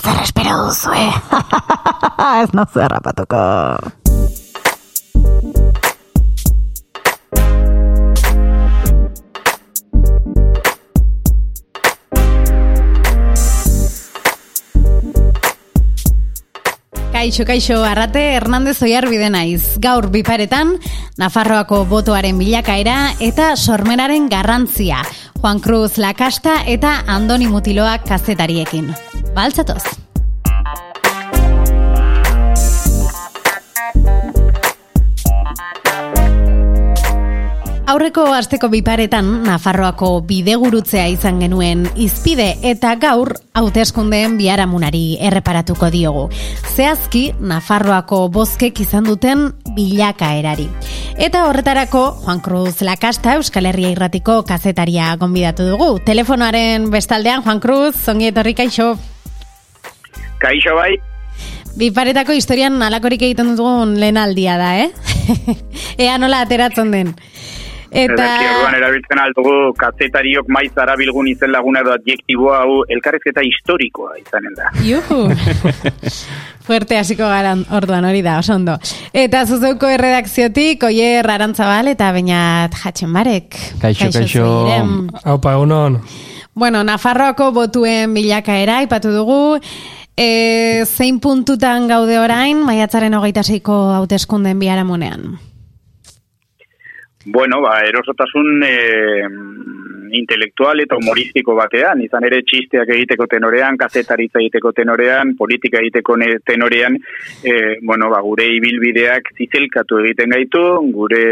zer espero duzu, eh? Ez nazu errapatuko. Kaixo, kaixo, arrate Hernandez Oiarbide naiz. Gaur biparetan, Nafarroako botoaren bilakaera eta sormenaren garrantzia. Juan Cruz Lakasta eta Andoni Mutiloak kazetariekin. Baltzatoz! Aurreko asteko biparetan Nafarroako bidegurutzea izan genuen izpide eta gaur hauteskundeen biharamunari erreparatuko diogu. Zehazki Nafarroako bozkek izan duten bilakaerari. Eta horretarako Juan Cruz Lakasta Euskal Herria Irratiko kazetaria gonbidatu dugu. Telefonoaren bestaldean Juan Cruz, zongi etorri kaixo. Kaixo bai. Biparetako historian nalakorik egiten dugun lehen aldia da, eh? Ea nola ateratzen den. Eta... Eta erabiltzen aldugu kazetariok maiz arabilgun izen laguna edo adjektiboa hau elkarrezketa historikoa izanen da. Juhu! Fuerte hasiko gara orduan hori da, oso ondo. Eta zuzeuko erredakziotik, oie rarantzabal eta bainat jatxen barek. Kaixo, kaixo. Haupa, egunon. Bueno, Nafarroako botuen bilakaera, ipatu dugu. E, zein puntutan gaude orain, maiatzaren hogeita zeiko hauteskunden biharamunean? Bueno, ba, erosotasun e, intelektual eta humoristiko batean, izan ere txisteak egiteko tenorean, kazetaritza egiteko tenorean, politika egiteko tenorean, e, bueno, ba, gure ibilbideak zizelkatu egiten gaitu, gure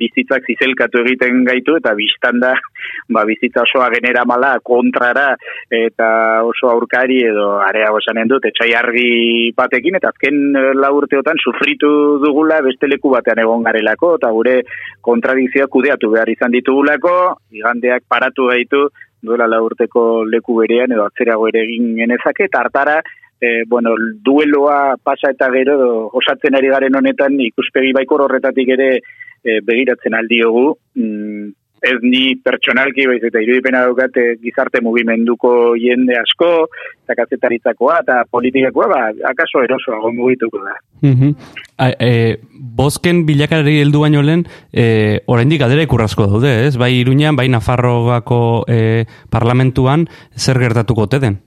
bizitzak zizelkatu egiten gaitu, eta biztanda, ba, bizitza osoa genera mala kontrara, eta oso aurkari edo area esanen dut, etxai argi batekin, eta azken laurteotan sufritu dugula beste leku batean egon garelako, eta gure kontradizioa kudeatu behar izan ditugulako, igandeak paratu gaitu, duela laurteko leku berean edo atzerago ere egin genezake, eta hartara, e, bueno, dueloa pasa eta gero, osatzen ari garen honetan, ikuspegi baikor horretatik ere e, begiratzen aldiogu, mm, ez ni pertsonalki baiz eta irudipena daukat eh, gizarte mugimenduko jende asko, eta kazetaritzakoa, eta politikakoa, ba, akaso erosoa mugituko da. Mm e, bosken bilakarari heldu baino lehen, e, oraindik adere ikurrasko daude, ez? Bai Iruñan, bai Nafarrogako e, parlamentuan, zer gertatuko te den?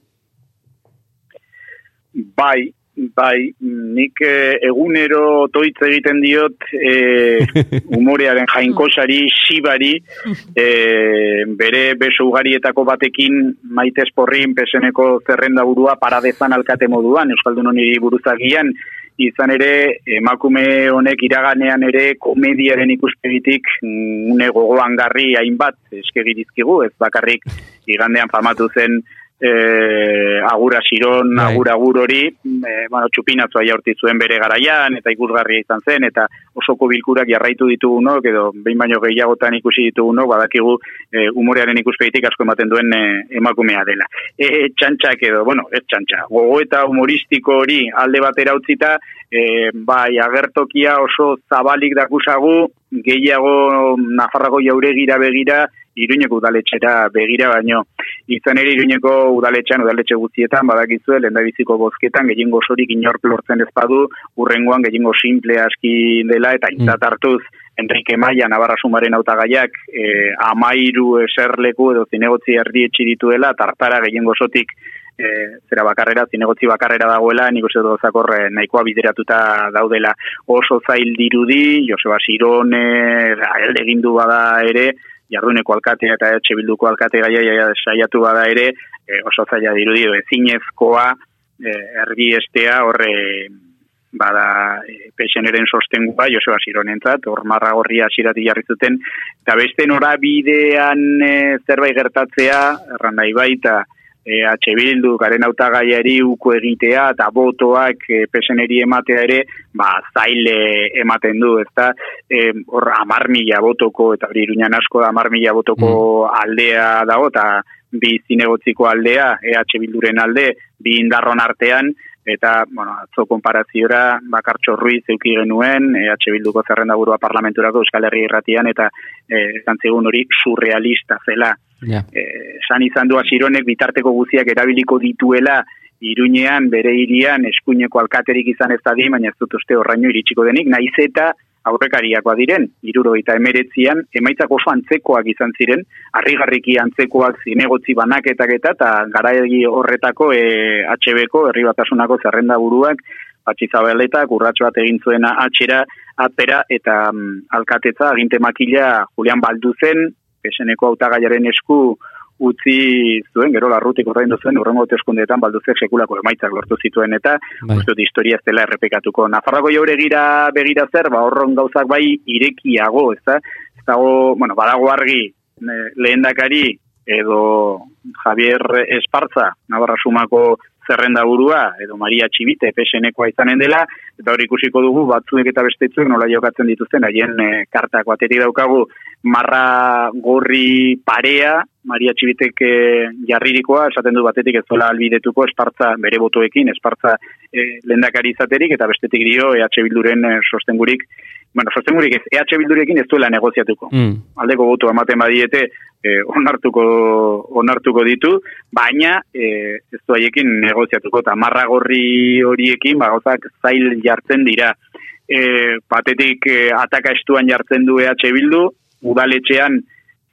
Bai, Bai, nik eh, egunero toitz egiten diot eh, umorearen jainkosari, sibari, eh, bere beso ugarietako batekin maite esporrin peseneko zerrenda burua paradezan alkate moduan, Euskaldun honi buruzagian, izan ere emakume honek iraganean ere komediaren ikuspegitik mm, une gogoan garri hainbat eskegirizkigu, ez bakarrik igandean famatu zen e, agura siron, bai. agura agur hori, e, bueno, txupinatzu aia zuen bere garaian, eta ikusgarria izan zen, eta osoko bilkurak jarraitu ditugu edo behin baino gehiagotan ikusi ditugu no, badakigu e, umorearen ikuspeitik asko ematen duen e, emakumea dela. E, txantxak edo, bueno, ez txantxa, gogo eta humoristiko hori alde batera utzita, e, bai, agertokia oso zabalik dakusagu, gehiago Nafarrago jauregira begira, Iruñeko udaletxera begira baino. Izan ere Iruñeko udaletxean, udaletxe guztietan, badakizue, lendabiziko bozketan, gehiengo sorik inork lortzen ezpadu, urrengoan gehiengo simple aski dela, eta mm. hartuz, Enrique Maia, Navarra Sumaren autagaiak, e, amairu eserleku edo zinegotzi erdi etxidituela, tartara gehiengo sotik e, zera bakarrera, zinegotzi bakarrera dagoela, nik uste dozakor e, nahikoa bideratuta daudela. Oso zail dirudi, Joseba Sirone, elde gindu bada ere, jarduneko alkatea eta etxe bilduko alkate gaia saiatu bada ere, e, oso zaila dirudi, ezinezkoa e, erdi estea horre bada e, peixeneren sostengua, Joseba Sironentzat, hor marra gorria asirati jarri zuten, eta beste norabidean e, zerbait gertatzea, erran nahi baita, e, H. Bildu, garen autagaiari uko egitea, eta botoak e, peseneri ematea ere, ba, zaile ematen du, ezta, e, hor, amar mila botoko, eta hori iruñan asko da, amar mila botoko mm. aldea dago, eta bi zinegotziko aldea, EH Bilduren alde, bi indarron artean, eta, bueno, atzo konparaziora bakartxo ruiz euki genuen, EH Bilduko zerrenda burua parlamenturako Euskal Herri irratian, eta e, zantzigun hori surrealista zela. Yeah. E, san izan du asironek bitarteko guziak erabiliko dituela Iruñean, bere irian, eskuineko alkaterik izan ez di, baina ez dut uste horraino iritsiko denik, naiz eta aurrekariakoa diren, iruro eta emeretzian, emaitzak oso antzekoak izan ziren, harrigarriki antzekoak zinegotzi banaketak eta, eta gara horretako e, HB-ko, herri batasunako zerrenda buruak, patxizabeletak, urratxo bat egin zuena atxera, atpera, eta um, alkatetza, aginte makila, Julian Balduzen, peseneko autagaiaren esku, utzi zuen, gero larrutik horrein duzuen, urrengo teskundeetan balduzek sekulako emaitzak lortu zituen, eta bai. uste historia ez dela errepekatuko. Nafarrako jaure gira begira zer, ba, horron gauzak bai irekiago, ez da? Ez dago, bueno, badago argi, lehendakari, edo Javier Espartza, Navarra Sumako zerrenda burua, edo Maria Txibite, pesenekoa izanen dela, eta hori ikusiko dugu, batzuek eta bestetzuek nola jokatzen dituzten, haien e, kartak batetik daukagu, marra gorri parea, Maria Txibitek e, jarririkoa, esaten du batetik ez zola albidetuko, espartza bere botoekin, espartza e, lendakari izaterik, eta bestetik dio, EH Bilduren e, sostengurik, bueno, sostengurik ez, EH Bildurekin ez duela negoziatuko. Mm. Aldeko botu ematen badiete, e, onartuko, onartuko ditu, baina e, ez du haiekin negoziatuko, eta marra gorri horiekin, ba, zail jartzen dira. E, patetik e, ataka estuan jartzen du EH Bildu, udaletxean,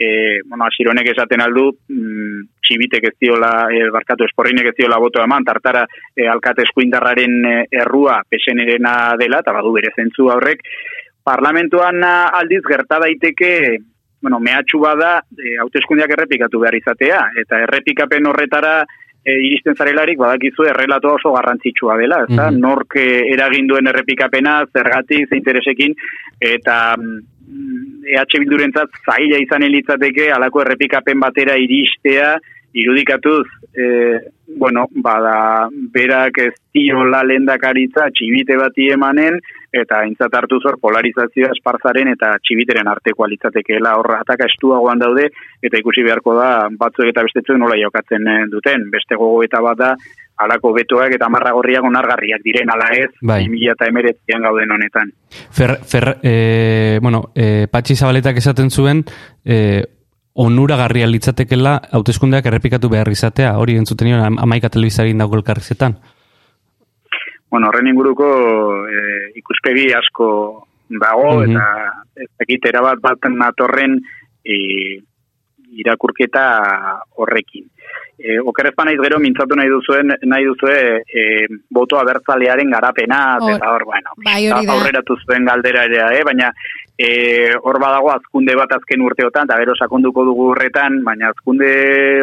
e, bueno, asironek esaten aldu, mm, txibitek ez diola, e, barkatu esporrinek ez diola boto eman, tartara e, alkate eskuindarraren e, errua pesenerena dela, eta badu bere zentzu horrek, parlamentuan aldiz gerta daiteke bueno, mehatxu bada e, hauteskundiak errepikatu behar izatea, eta errepikapen horretara e, iristen zarelarik badakizu errelato oso garrantzitsua dela, ez da? Mm Nork e, eraginduen errepikapena, zergatik, ze interesekin, eta mm, EH Bildurentzat zaila izan elitzateke alako errepikapen batera iristea, irudikatuz, e, bueno, bada, berak ez diola lendakaritza txibite bati emanen, eta intzat hartu zor polarizazioa esparzaren eta txibiteren arteko alitzatekeela horra ataka estuagoan daude, eta ikusi beharko da batzuek eta bestetzuk nola jokatzen eh, duten. Beste gogo eta bat da, alako betoak eta marra gorriak onargarriak diren ala ez, bai. 2000 eta emeretzian gauden honetan. Fer, fer e, bueno, e, patxi zabaletak esaten zuen, e, onuragarria litzatekela hauteskundeak errepikatu behar izatea, hori entzuten nion amaika telebizarien dago elkarrizetan. Bueno, horren inguruko e, ikuspegi asko dago, mm -hmm. eta ez dakit erabat bat natorren e, irakurketa horrekin. E, okerrez naiz gero, mintzatu nahi duzuen, nahi duzue, e, boto abertzalearen garapena, eta hor, bueno, bai, aurreratu zuen galdera ere, eh? baina e, hor badago azkunde bat azken urteotan, eta gero sakonduko dugu horretan, baina azkunde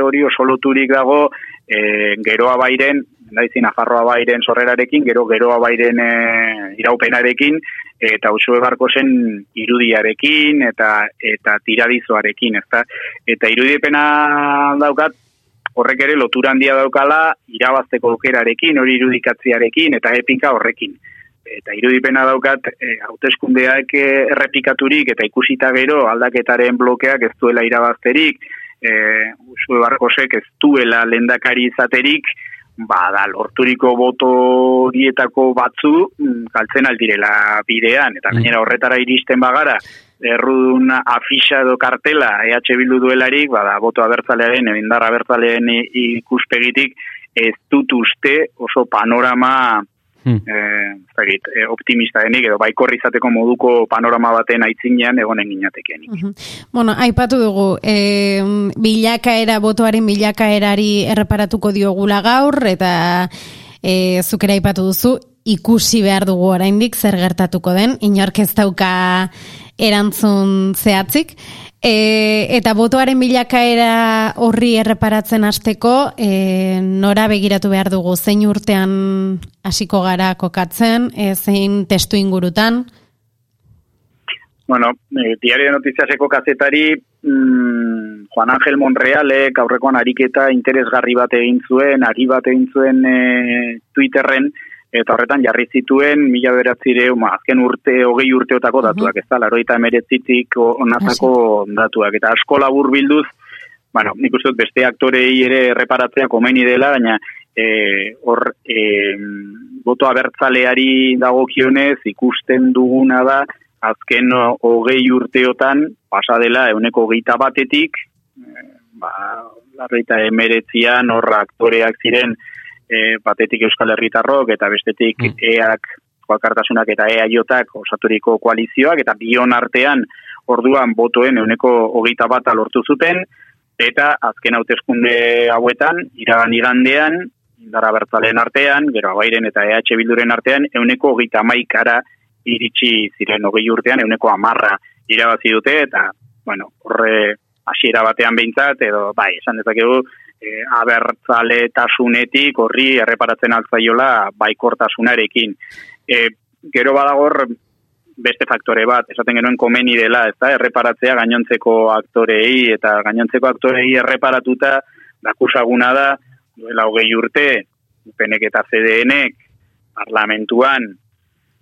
hori oso loturik dago e, geroa bairen, daizin afarroa bairen sorrerarekin, gero geroa bairen e, iraupenarekin, eta usue barko zen irudiarekin eta eta tiradizoarekin, ezta? Eta irudipena daukat horrek ere lotura handia daukala irabazteko aukerarekin, hori irudikatziarekin eta epika horrekin. Eta irudipena daukat e, hauteskundeak e, errepikaturik eta ikusita gero aldaketaren blokeak ez duela irabazterik, e, usue barkosek ez duela lendakari izaterik, ba, da, lorturiko boto dietako batzu mm, kaltzen aldirela bidean, eta gainera horretara iristen bagara, errudun afisa edo kartela EH Bildu duelarik, ba, da, boto abertzalearen, ebindar abertzalearen ikuspegitik, ez dut uste oso panorama Hmm. Eh, eh, optimista denik edo baikorri izateko moduko panorama baten aitzinean egonen ginatekeen. Uh Bueno, aipatu dugu, e, bilakaera, botoaren bilakaerari erreparatuko diogula gaur, eta e, zukera aipatu duzu, ikusi behar dugu oraindik zer gertatuko den, inork ez dauka erantzun zehatzik. E, eta botoaren bilakaera horri erreparatzen hasteko e, nora begiratu behar dugu zein urtean hasiko gara kokatzen, e, zein testu ingurutan? Bueno, e, diario notiziaseko kazetari mm, Juan Ángel Monreale aurrekoan ariketa interesgarri bat egin zuen, ari bat egin zuen e, Twitterren, eta horretan jarri zituen mila beratzire, ma, azken urte, hogei urteotako datuak, ez da, laroita emeretzitik onatako datuak, eta asko labur bilduz, bueno, nik uste beste aktorei ere reparatzea komeni dela, baina e, hor e, boto abertzaleari dagokionez ikusten duguna da, azken hogei urteotan, pasa dela, euneko hogeita batetik, e, ba, larreita emeretzian, horra aktoreak ziren, e, batetik Euskal Herritarrok eta bestetik mm. EAK Joakartasunak eta EAJak osaturiko koalizioak eta bion artean orduan botoen euneko hogeita bat lortu zuten eta azken hauteskunde hauetan iragan igandean indara bertzalen artean, gero abairen eta EH bilduren artean, euneko hogeita maikara iritsi ziren hogei urtean, euneko amarra irabazi dute, eta, bueno, horre hasiera batean behintzat, edo, bai, esan dezakegu, e, abertzale tasunetik horri erreparatzen altzaiola baikortasunarekin. E, gero badagor beste faktore bat, esaten genuen komeni dela, ez da, erreparatzea gainontzeko aktorei, eta gainontzeko aktorei erreparatuta, dakusaguna da, duela hogei urte, penek eta CDNek, parlamentuan,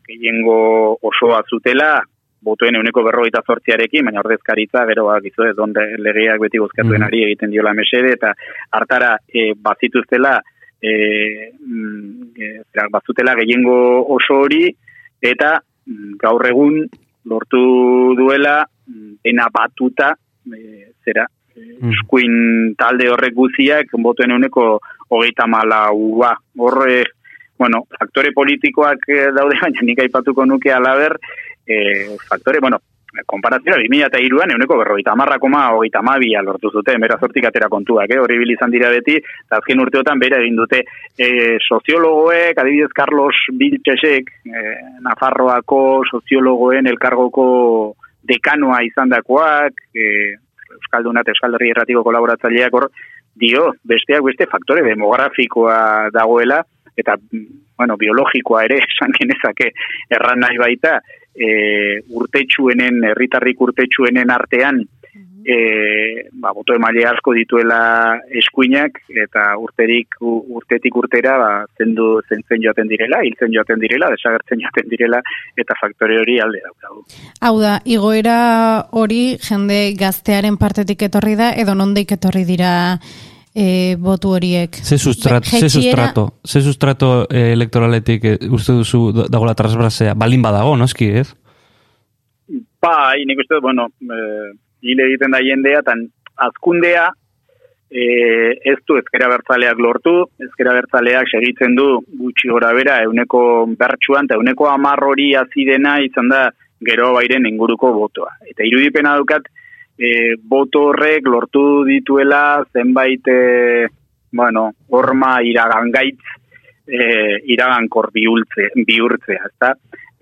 gehiengo osoa zutela, botuen euneko berrogeita zortziarekin, baina ordezkaritza, gero bak, izo, ez donde legeak beti bozkatuen ari egiten diola mesede, eta hartara e, bazituztela, e, mm, bazutela gehiengo oso hori, eta mm, gaur egun lortu duela, mm, dena batuta, e, zera, mm. eskuin talde horrek guziak, botuen euneko hogeita mala ua, horre, bueno, faktore politikoak daude, baina nik aipatuko nuke alaber, e, faktore, bueno, konparazioa, 2000 eta iruan, euneko berroita amarra koma, ogeita amabia lortu zuten, bera zortik atera kontuak, eh? horri bilizan dira beti, eta azken urteotan bera egin dute e, soziologoek, adibidez Carlos Biltxesek, e, Nafarroako soziologoen elkargoko dekanoa izan dakoak, e, Euskaldunat, Euskalderri erratiko kolaboratzaileak hor, dio, besteak beste faktore demografikoa dagoela, eta, bueno, biologikoa ere, esan genezake, erran nahi baita, e, urtetxuenen, herritarrik urtetxuenen artean, e, ba, boto emaile asko dituela eskuinak, eta urterik, urtetik urtera, ba, zendu zentzen joaten direla, hiltzen joaten direla, desagertzen joaten direla, eta faktore hori alde daukagu. Hau da, igoera hori jende gaztearen partetik etorri da, edo nondik etorri dira e, botu horiek. Ze sustrato, ze sustrato, ze sustrato e, elektoraletik e, uste duzu dagoela transbrasea, balin badago, noski, ez? Ba, nik uste, bueno, e, hile egiten da jendea, tan azkundea, e, ez du ezkera bertzaleak lortu, ezkera bertzaleak segitzen du gutxi gora bera, euneko bertsuan, eta euneko amarrori azidena izan da gero bairen inguruko botoa. Eta irudipena dukat, e, boto horrek lortu dituela zenbait e, bueno, horma iragan gaitz e, iragankor bihurtzea, bihurtzea ezta?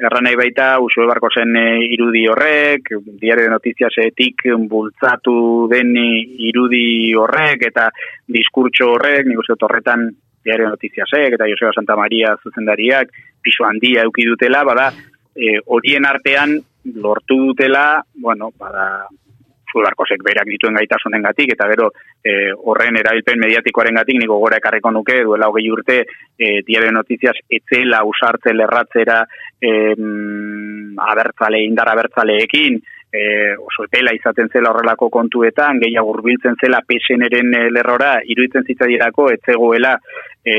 Erran nahi baita, usue barko zen e, irudi horrek, diario notiziasetik bultzatu den irudi horrek, eta diskurtso horrek, nik uste horretan diario notiziasek, eta Joseba Santa Maria zuzendariak, piso handia eukidutela, bada, e, horien artean lortu dutela, bueno, bada, Zudarkosek berak dituen gaitasunen gatik, eta gero e, horren erabilpen mediatikoaren gatik, niko gora ekarriko nuke, duela hogei urte, e, diario notiziaz, etzela, usartze, lerratzera, e, abertzale, indar abertzaleekin, e, oso epela izaten zela horrelako kontuetan, gehiago urbiltzen zela PSN-eren e, lerrora, iruditzen zitzadirako, etzegoela e,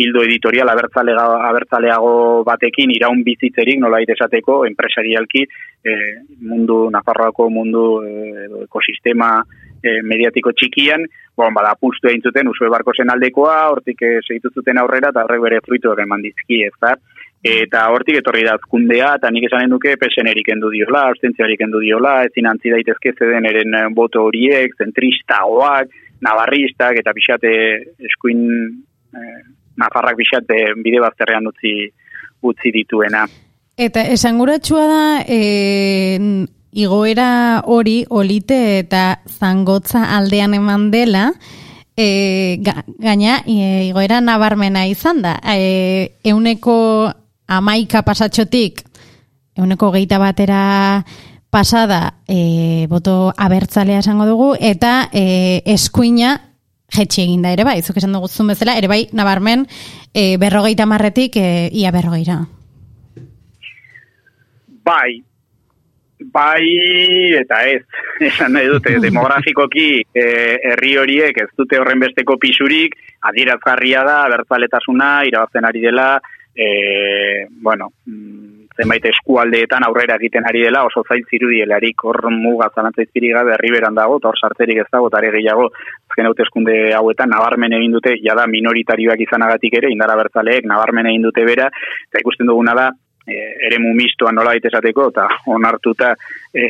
hildo editorial abertzaleago batekin iraun bizitzerik, nola esateko, enpresarialki, e, mundu, Nafarroako mundu e, ekosistema e, mediatiko txikian, bon, bada, puztu egin zuten, usue barko zen aldekoa, hortik e, zuten aurrera, eta horrek bere fruitu eman dizki, ez da? Eta hortik etorri da azkundea, eta nik esanen duke pesenerik endu diola, abstentziarik endu diola, ezin antzi daitezke zeden eren eh, boto horiek, zentristagoak, navarristak, eta pixate eskuin eh, nafarrak pixate bide bazterrean utzi, utzi dituena. Eta esanguratsua da, e, igoera hori, olite eta zangotza aldean eman dela, E, gaina, e, igoera nabarmena izan da. E, euneko amaika pasatxotik, euneko geita batera pasada, e, boto abertzalea esango dugu, eta e, eskuina jetxi eginda ere bai, zuk esan dugu zun bezala, ere bai, nabarmen, e, berrogeita marretik, e, ia berrogeira. Bai, bai, eta ez, esan nahi dute, demografikoki e, herri horiek ez dute horren besteko pisurik, adirazgarria da, abertzaletasuna, irabazten ari dela, e, bueno, mm, zenbait eskualdeetan aurrera egiten ari dela, oso zail zirudielarik hor muga zanatza izpiri gabe herriberan dago, eta hor sartzerik ez dago, tare gehiago azken hauteskunde hauetan nabarmen egin dute, jada minoritarioak izanagatik ere, indara bertzaleek nabarmen egin dute bera, eta ikusten duguna da, e, ere mumistoa nola esateko eta onartuta e,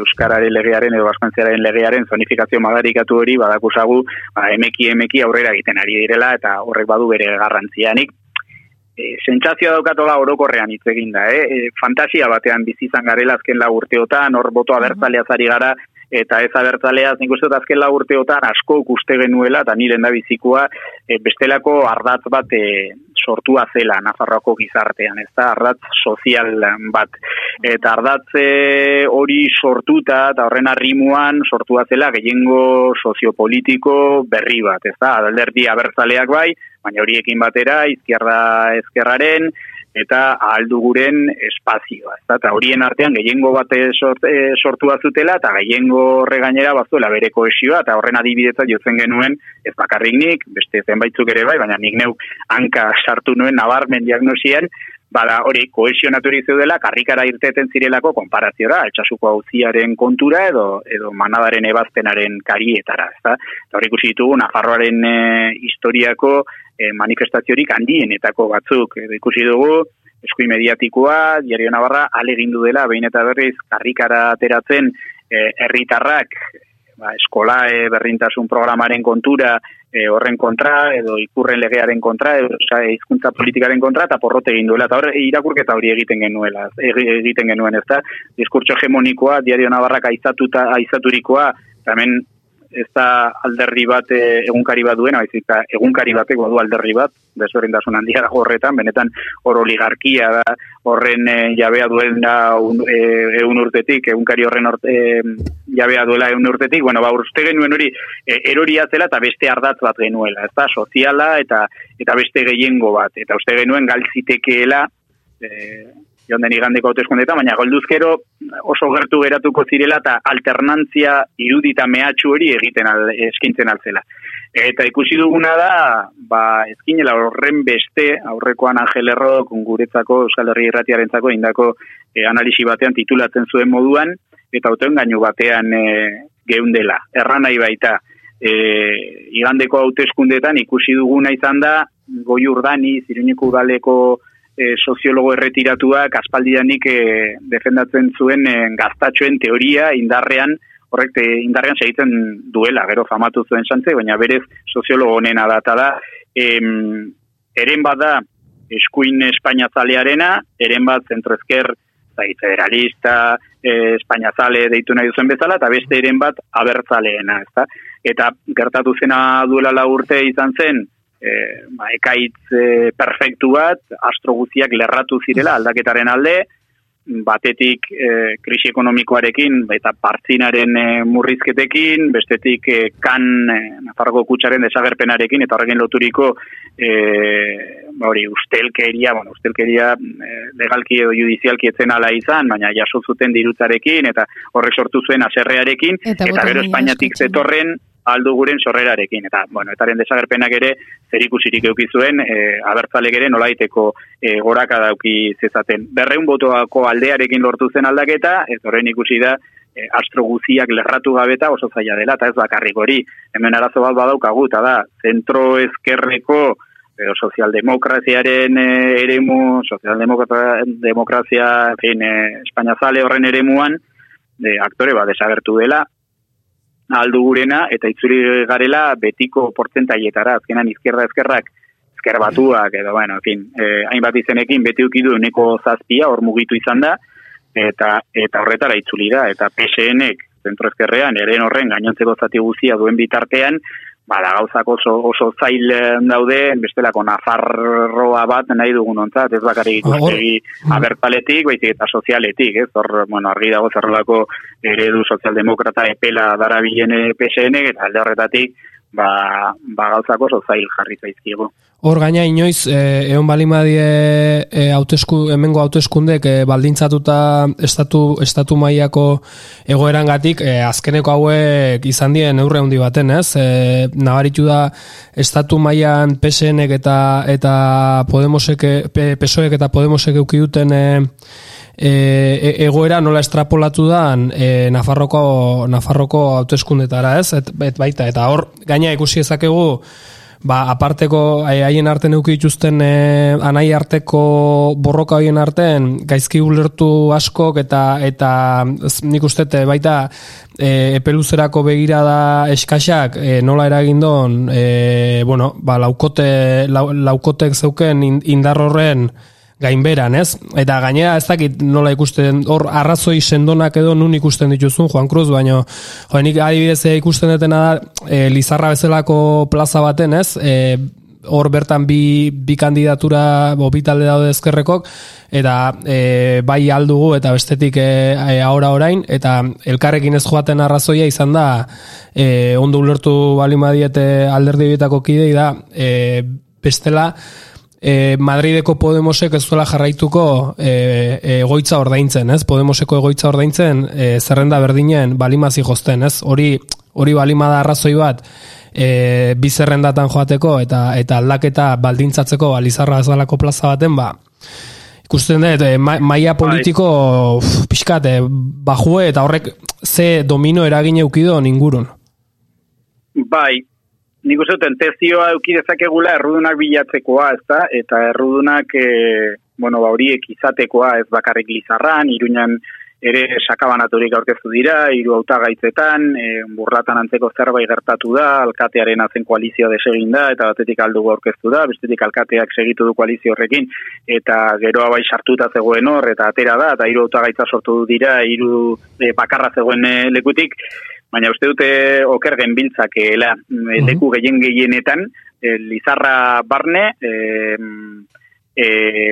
Euskararen legearen edo Baskantziaren legearen zonifikazio madarikatu hori badakusagu ba, emeki emeki aurrera egiten ari direla eta horrek badu bere garrantzianik e, sentsazioa daukatola orokorrean hitz egin da, eh? E, fantasia batean bizi izan garela azken la urteotan, hor boto abertzalea zari gara, eta ez abertzalea, nik uste azken la urteotan asko ikuste genuela, eta nire da bizikoa, e, bestelako ardatz bat e, sortua zela Nafarroako gizartean, ez da, ardatz sozial bat. Eta ardatz hori sortuta, eta horren arrimuan sortua zela gehiengo soziopolitiko berri bat, ez da, alderdi abertzaleak bai, baina horiekin batera, izkierda ezkerraren, eta aldu guren espazioa. Eta horien artean gehiengo bate sort, e, sortu azutela, eta gehiengo horre gainera bazuela bere koesioa, eta horren adibidetza jotzen genuen, ez bakarrik nik, beste zenbaitzuk ere bai, baina nik neuk hanka sartu nuen nabarmen diagnosian, bada hori kohesionaturi zeudela karrikara irteten zirelako konparaziora, altxasuko hauziaren kontura edo edo manadaren ebaztenaren karietara, ezta? Eta hori ikusi ditugu Nafarroaren e, historiako e, manifestaziorik handienetako batzuk, edo ikusi dugu eskui mediatikoa, diario Navarra, alegindu dela, behin eta berriz, karrikara ateratzen e, herritarrak ba, eskola e, berrintasun programaren kontura e, horren kontra, edo ikurren legearen kontra, edo hizkuntza politikaren kontra, eta porrote egin duela, eta hor, irakurketa hori egiten genuela, egiten genuen, ez da, diskurtso hegemonikoa, diario nabarrak aizatuta, aizaturikoa, hemen ez da alderri bat eh, egunkari bat duena, baizik egunkari batek du alderri bat, desberdintasun handia da horretan, benetan hor oligarkia da horren e, jabea duela un, e, egun urtetik, egunkari horren orte, jabea duela egun urtetik, bueno, ba, uste genuen hori e, eroria zela eta beste ardatz bat genuela, ez da, soziala eta eta beste gehiengo bat, eta uste genuen galtzitekeela, e, joan den igandeko hautezkundeta, baina golduzkero oso gertu geratuko zirela eta alternantzia irudita mehatxu hori egiten al, eskintzen altzela. Eta ikusi duguna da, ba, eskinela horren beste, aurrekoan Angel Erro, guretzako Euskal Herri Irratiarentzako indako e, analisi batean titulatzen zuen moduan, eta hauten gainu batean e, geundela. Erran nahi baita, e, igandeko hautezkundetan ikusi duguna izan da, goi urdani, zirineko udaleko e, soziologo erretiratuak aspaldianik e, defendatzen zuen e, gaztatxoen teoria indarrean, horrek indarrean segitzen duela, gero famatu zuen santze, baina berez soziologo honena data da, em, eren bat da eskuin Espainia zalearena, eren bat zentroezker zai, federalista, e, Espainia zale deitu nahi duzen bezala, eta beste eren bat abertzaleena, ezta? Eta gertatu zena duela la urte izan zen, e, ba, ekaitz e, perfektu bat, astro guztiak lerratu zirela aldaketaren alde, batetik e, krisi ekonomikoarekin, eta partzinaren e, murrizketekin, bestetik e, kan e, Nafarroko kutsaren desagerpenarekin, eta horrekin loturiko e, hori, ustelkeria, bueno, ustelkeria e, legalki edo judizialki etzen ala izan, baina jaso zuten dirutzarekin, eta horrek sortu zuen aserrearekin, eta, eta gero Espainiatik zetorren, aldu guren sorrerarekin. Eta, bueno, etaren desagerpenak ere, zer ikusirik euki zuen, e, abertzalek ere nolaiteko e, goraka dauki zezaten. Berreun botoako aldearekin lortu zen aldaketa, ez horrein ikusi da, e, astro guziak lerratu gabeta oso zaila dela, eta ez bakarrik hori. Hemen arazo bat badaukagu, eta da, zentro ezkerreko, edo sozialdemokraziaren e, eremu, sozialdemokrazia, en fin, e, Espainia zale horren eremuan, de aktore bat desagertu dela, aldu gurena, eta itzuri garela betiko portzentaietara, azkenan izkerra ezkerrak, ezker batuak, edo, bueno, en fin, eh, hainbat izenekin beti ukidu neko zazpia, hor mugitu izan da, eta eta horretara itzuli da, eta PSN-ek, zentro ezkerrean, eren horren gainontzeko zati guzia duen bitartean, bada gauzak oso, oso zail eh, daude, bestelako nafarroa bat nahi dugun ontzat, ez bakarrik ah, ikustegi abertaletik, baizik eta sozialetik, ez, hor, bueno, argi dago zerrelako eredu sozialdemokrata epela darabilen PSN, eta alde horretatik, ba, ba gauzak oso zail jarri zaizkigu. Hor gaina inoiz, eh, egon bali madie eh, hautesku, hemengo hauteskundek eh, baldintzatuta estatu, estatu maiako egoeran gatik, eh, azkeneko hauek izan dien eurre handi baten, ez? Eh, nabaritu da, estatu maian PSNek eta, eta Podemosek, PSOek eta Podemosek eukiduten eh, e, egoera nola estrapolatu da e, Nafarroko, Nafarroko hauteskundetara ez, et, et baita, eta hor, gaina ikusi ezakegu, ba, aparteko eh, haien arte neuki dituzten e, anai arteko borroka hoien artean gaizki ulertu askok eta eta nik uste baita e, epeluzerako begira da eskaxak e, nola eragindon e, bueno, ba, laukote, laukotek zeuken indar horren gainberan, ez? Eta gainera ez dakit nola ikusten, hor arrazoi sendonak edo nun ikusten dituzun, Juan Cruz, baino, jo, nik adibidez ikusten detena da, e, Lizarra bezalako plaza baten, ez? E, hor bertan bi, bi kandidatura bo, bi talde daude ezkerrekok eta e, bai aldugu eta bestetik e, e, ahora orain eta elkarrekin ez joaten arrazoia izan da e, ondo ulertu balimadiete alderdi bitako kidei da e, bestela e, Madrideko Podemosek ez zuela jarraituko e, egoitza ordaintzen, ez? Podemoseko egoitza ordaintzen e, zerrenda berdinen balimazi jozten, ez? Hori hori balimada arrazoi bat e, bi zerrendatan joateko eta eta aldaketa baldintzatzeko alizarra ezalako plaza baten, ba, ikusten dut, e, maia bai. politiko uf, pixkat, e, bajue eta horrek ze domino eragin eukido ningurun. Bai, nik uste duten tezioa eukidezakegula errudunak bilatzekoa, ez da? Eta errudunak, e, bueno, ba, horiek izatekoa ez bakarrik lizarran, iruñan ere sakabanaturik aurkeztu dira, hiru hautagaitzetan, e, burratan antzeko zerbait gertatu da, alkatearen azen koalizioa desegin da, eta batetik aldugu aurkeztu da, bestetik alkateak segitu du koalizio horrekin, eta geroa bai sartuta zegoen hor, eta atera da, eta hiru hautagaitza sortu dira, hiru e, bakarra zegoen e, lekutik, baina uste dute oker genbiltzak ela. Mm leku gehien gehienetan e, Lizarra Barne e, e,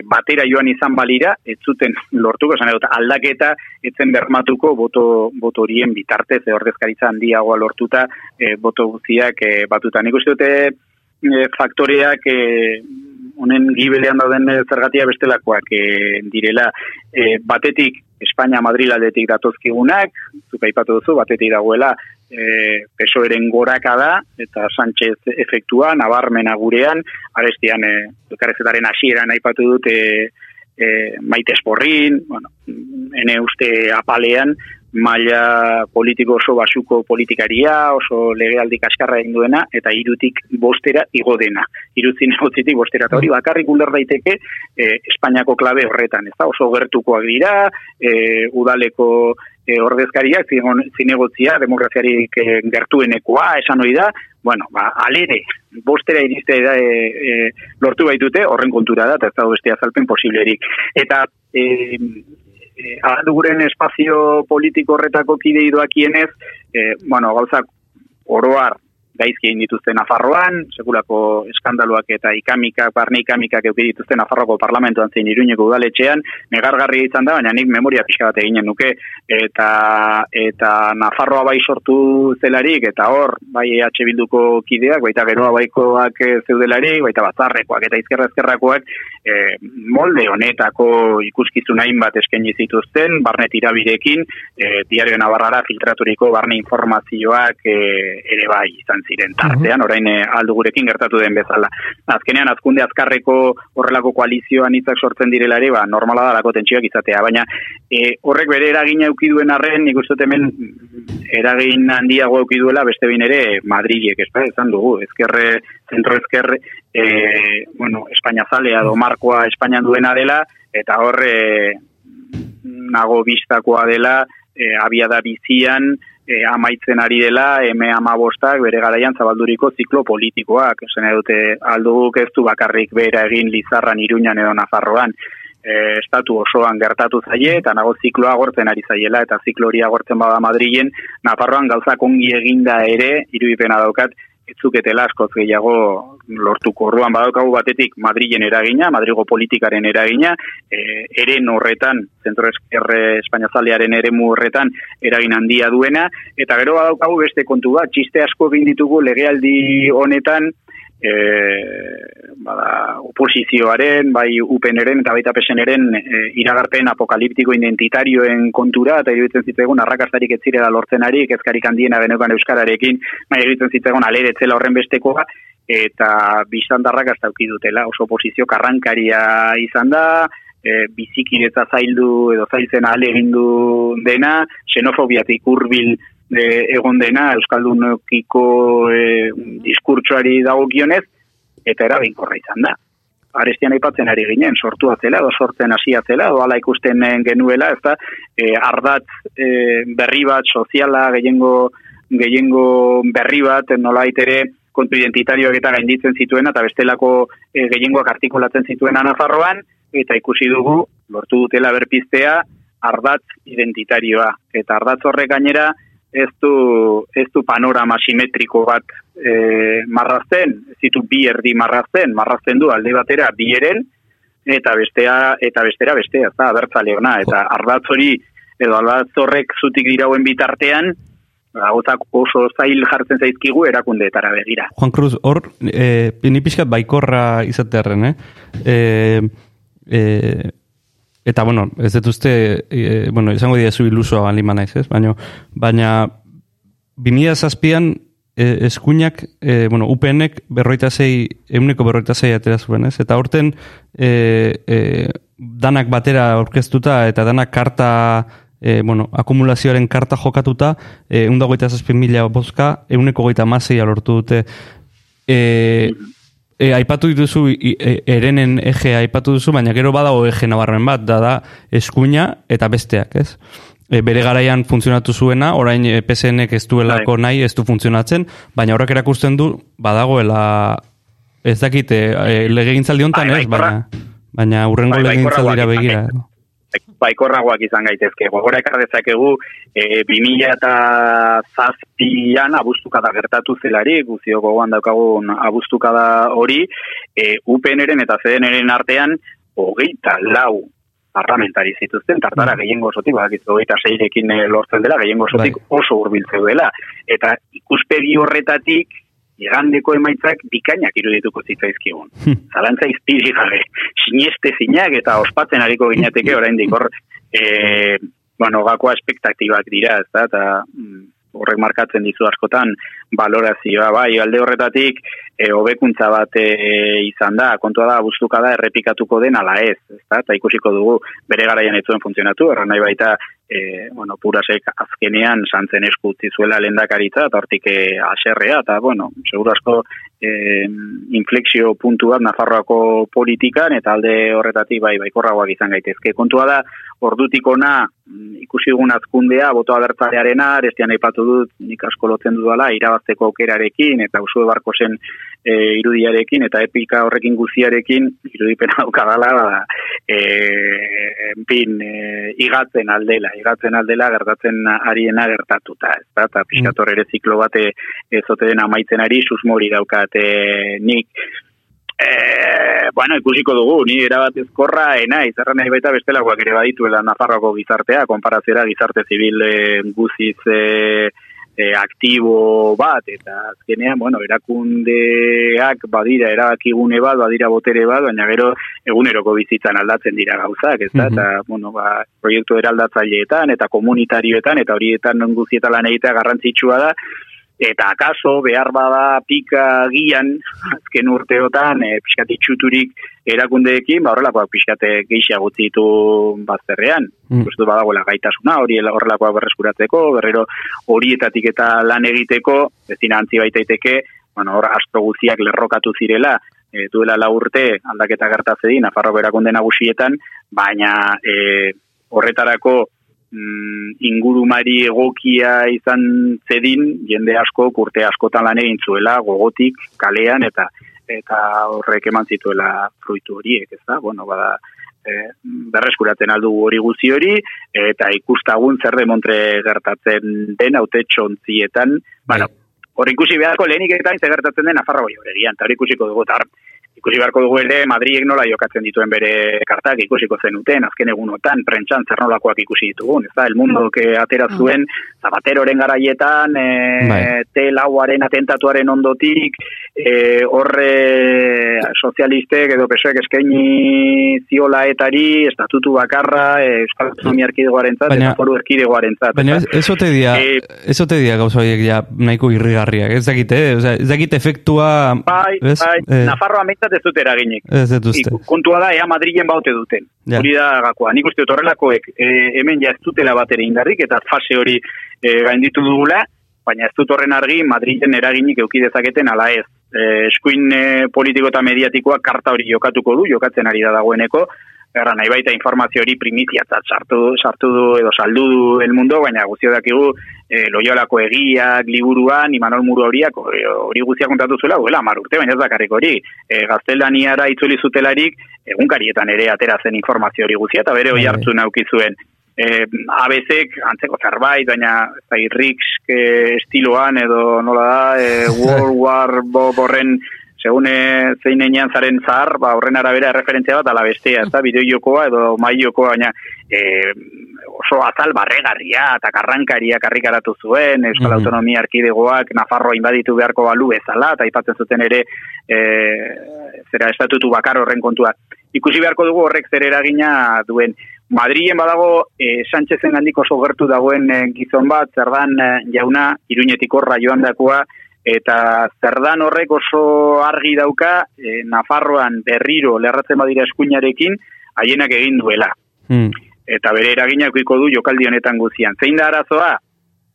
batera joan izan balira ez zuten lortuko esan dut aldaketa etzen bermatuko boto, boto horien bitartez e, ordezkaritza handiagoa lortuta e, boto guztiak e, batuta. Nik uste dute e, faktoreak e, honen gibelean dauden zergatia bestelakoak e, direla. E, batetik Espainia Madrid aldetik datozkigunak, zuka ipatu duzu, batetik dagoela e, pesoeren goraka da, eta Sánchez efektua, nabarmena gurean, arestian, e, hasieran aipatu dut, e, e, maite esporrin, bueno, ene uste apalean, maila politiko oso basuko politikaria, oso legealdi kaskarra egin duena, eta irutik bostera igo dena. Irutzin egotzitik bostera, eta hori mm. bakarrik uler daiteke e, Espainiako klabe horretan, ez da? Oso gertukoak dira, e, udaleko e, ordezkariak zinegotzia, demokraziarik e, gertuenekoa, esan hori da, bueno, ba, alere, bostera iriste da, e, e, lortu baitute, horren kontura da, eta ez da beste azalpen posiblerik. Eta, e, eh, guren espazio politiko horretako kide idoakienez, eh, bueno, gauzak oroar gaizki egin dituzte Nafarroan, sekulako eskandaluak eta ikamikak, barne ikamikak euki dituzte Nafarroko parlamentuan zein iruñeko udaletxean, negargarri izan da, baina nik memoria pixka bat eginen nuke, eta eta Nafarroa bai sortu zelarik, eta hor, bai EH Bilduko kideak, baita geroa baikoak zeudelarik, baita batzarrekoak eta izkerra ezkerrakoak, e, molde honetako ikuskizun hainbat eskaini zituzten, barne tirabirekin, e, diario nabarrara filtraturiko barne informazioak e, ere bai izan ziren. Tartean, orain e, aldu gurekin gertatu den bezala. Azkenean, azkunde azkarreko horrelako koalizioan itzak sortzen direlare, ba, normala da lako tentsioak izatea, baina e, horrek bere eragina eukiduen arren, nik uste hemen eragin handiago eukiduela beste bain ere Madrilek, ez da, dugu, ezkerre, zentro ezkerre, e, bueno, Espainia zalea, do markoa Espainian duena dela, eta horre nago biztakoa dela, e, abia da bizian, e, amaitzen ari dela M amabostak bere garaian zabalduriko ziklo politikoak. Esan dute alduguk ez du bakarrik bera egin Lizarran, Iruñan edo Nafarroan. E, estatu osoan gertatu zaie eta nago zikloa agortzen ari zaiela eta ziklo hori agortzen bada Madrilen Nafarroan gauzak ongi eginda ere irudipena daukat etzuketela askoz gehiago lortuko. Orduan badaukagu batetik Madrilen eragina, Madrigo politikaren eragina, e, eren horretan, zentro eskerre Espainia zalearen ere horretan eragin handia duena, eta gero badaukagu beste kontu bat, txiste asko ditugu legealdi honetan, e, bada, oposizioaren, bai upeneren eta baita peseneren e, iragarpen apokaliptiko identitarioen kontura, eta iruditzen zitzegun arrakastarik ez zirela lortzenarik, ezkarik handiena benekan euskararekin, bai iruditzen zitzegun aleretzela horren bestekoa, eta biztandarrak dauki dutela, oso oposizio karrankaria izan da, e, bizikidetza zaildu edo zailtzen ale egindu dena, xenofobiatik urbil e, egon dena, Euskaldunokiko e, diskurtsoari dagokionez, eta erabinkorra izan da. Arestian aipatzen ari ginen, sortu atzela, edo sortzen hasi atzela, edo ala ikusten genuela, ez da, e, ardatz e, berri bat, soziala, gehiengo, gehiengo berri bat, nola ere, kontu identitarioak eta gainditzen zituena, eta bestelako e, gehiengoak artikulatzen zituen Nafarroan, eta ikusi dugu, lortu dutela berpiztea, ardatz identitarioa. Eta ardatz horrek gainera, ez du, ez du panorama simetriko bat e, marrazten, ez ditu bi erdi marrazten, marrazten du alde batera bi eren, eta bestea, eta bestera bestea, eta abertzale ona, eta ardatz hori, edo ardatz horrek zutik dirauen bitartean, Gauzak oso zail jartzen zaizkigu erakundeetara begira. Juan Cruz, hor, e, ni pixkat baikorra izatearen, eh? E, e, Eta, bueno, ez dut uste, e, bueno, izango dira zu ilusoa bali naiz, ez? Baina, baina, bimila zazpian, e, eskuinak, e, bueno, UPNek berroita zei, euneko berroita zei atera zuen, ez? Eta horten, e, e, danak batera orkestuta, eta danak karta, e, bueno, akumulazioaren karta jokatuta, e, eundagoita zazpien mila bozka, euneko goita mazei alortu dute. E, e, aipatu dituzu e, erenen ege aipatu duzu, baina gero badago ege nabarren bat, da da eskuina eta besteak, ez? E, bere garaian funtzionatu zuena, orain e, PSNek ez duelako bai. nahi, ez du funtzionatzen, baina horrek erakusten du, badagoela ez dakite, e, lege gintzaldi honetan, bai, ez? Baina, baina urrengo bai, lege begira baikorragoak izan gaitezke. Gogora ekar dezakegu, e, 2000 eta zazpian abuztukada gertatu zelari, guzio gogoan daukagun abuztukada hori, e, UPN-eren eta CDN-eren artean, hogeita lau parlamentari zituzten, tartara mm. gehiengo osotik, badak hogeita seirekin e, lortzen dela, gehiengo osotik bai. oso urbiltzeu dela. Eta ikuspegi horretatik, igandeko emaitzak bikainak irudituko zitzaizkigun. Hmm. Zalantza izpiri gabe, sineste zinak eta ospatzen ariko ginateke orain dikor, e, bueno, gakoa espektaktibak dira, ez da, eta mm, horrek markatzen dizu askotan valorazioa, bai, alde horretatik, e, hobekuntza bat e, izan da, kontua da, buztuka da, errepikatuko den ala ez, ez da, eta ikusiko dugu bere garaian ez zuen funtzionatu, erran nahi baita, e, bueno, purasek azkenean santzen eskutzi zuela lendakaritza, eta hortik e, eta, bueno, seguro asko e, inflexio puntu bat Nafarroako politikan, eta alde horretatik bai, baikorragoak izan gaitezke. Kontua da, ordutik ona mm, ikusi dugun azkundea, botoa bertzarearena, arestian aipatu dut, nik asko lotzen dudala, irabazteko okerarekin, eta usue barko zen e, irudiarekin, eta epika horrekin guziarekin, irudipena daukadala, ba, e, bin, e, igatzen aldela, igatzen aldela, gertatzen ariena gertatuta, ez da, eta pixkator ere ziklo bate ezote den amaitzen ari, susmori daukate nik, E, bueno, ikusiko dugu, ni erabat ezkorra, ena, izarra nahi baita bestelakoak ere badituela Nafarroako gizartea, konparatzera gizarte zibil e, guziz e, e, aktibo bat, eta azkenean, bueno, erakundeak badira, erabakigune bat, badira botere bat, baina gero eguneroko bizitzan aldatzen dira gauzak, ez da, eta, bueno, ba, proiektu eraldatzaileetan, eta komunitarioetan, eta horietan non guzietan lan egitea garrantzitsua da, eta akaso behar bada pika gian azken urteotan e, pixkat itxuturik erakundeekin, ba horrelakoak pixkate geixia gutzi ditu bazterrean. Mm. Gustu badagoela gaitasuna, hori horrelakoak berreskuratzeko, berrero horietatik eta lan egiteko, ezin antzi baitaiteke, bueno, hor asto guziak lerrokatu zirela, e, duela la urte aldaketa gertatze di, Nafarro berakunde nagusietan, baina e, horretarako mm, ingurumari egokia izan zedin, jende asko, urte askotan lan egin zuela, gogotik, kalean, eta eta horrek eman zituela fruitu horiek, ez da? Bueno, bada, e, berreskuratzen aldu hori guzi hori, eta ikustagun zer demontre gertatzen den haute txontzietan, bueno, bai. hori ikusi beharko lehenik eta gertatzen den afarra goi horregian, eta hori ikusiko dugu, eta ikusi beharko dugu ere Madriek nola jokatzen dituen bere kartak ikusiko zenuten, azken egunotan, prentxan zer nolakoak ikusi ditugun, ez da, el mundo que atera ah. zuen, zabateroren garaietan, e, bai. te lauaren atentatuaren ondotik, e, horre sozialistek edo pesoek eskaini ziola etari, estatutu bakarra, e, Euskal Autonomia Erkidegoaren zat, eta foru Erkidegoaren zat. Baina ez ote dia, e, ez ote dia ja nahiko irrigarriak, ez dakite, ez dakite efektua... Bai, bai, Nafarroa ez dut eraginik. Ez dut uste. Ik- Kontua da, ea Madrilen baute duten. Ja. Hori da gakoa. Nik uste dut horrelakoek e, hemen ja ez dutela bat ere indarrik, eta fase hori e, gainditu dugula, baina ez dut horren argi Madrilen eraginik euki dezaketen ala ez. E, eskuin e, politiko eta mediatikoa karta hori jokatuko du, jokatzen ari da dagoeneko, Erra, nahi baita informazio hori primitiatzat sartu, sartu du edo saldu du el mundo, baina guztio dakigu e, loiolako egiak, liburuan, Imanol Muru horiak, hori hori guztia kontatu zuela, duela, mar urte, baina ez dakarrik hori. E, gaztelaniara itzuli zutelarik, egunkarietan ere atera zen informazio hori guztia, eta bere hoi Bai. hartu nauki zuen. E, ABCek antzeko zerbait, baina zai, Rix e, estiloan edo nola da, e, World War Bob horren segun e, zein enean zaren zahar, ba, horren arabera referentzia bat ala bestea, ez da, bideo jokoa edo mai jokoa, baina e, oso azal barregarria eta karrankaria karrikaratu zuen, Euskal Mhm. Autonomia Arkidegoak Nafarroa inbaditu beharko balu bezala, eta aipatzen zuten ere e, zera estatutu bakar horren kontua. Ikusi beharko dugu horrek zer eragina duen. Madrilen badago e, Sánchezen handik oso gertu dagoen e, gizon bat, zerdan e, jauna, iruñetik horra joan dakoa, eta zerdan horrek oso argi dauka e, Nafarroan berriro lerratzen badira eskuinarekin haienak egin duela. Hmm. Eta bere eragina eukiko du jokaldi honetan guzian. Zein da arazoa?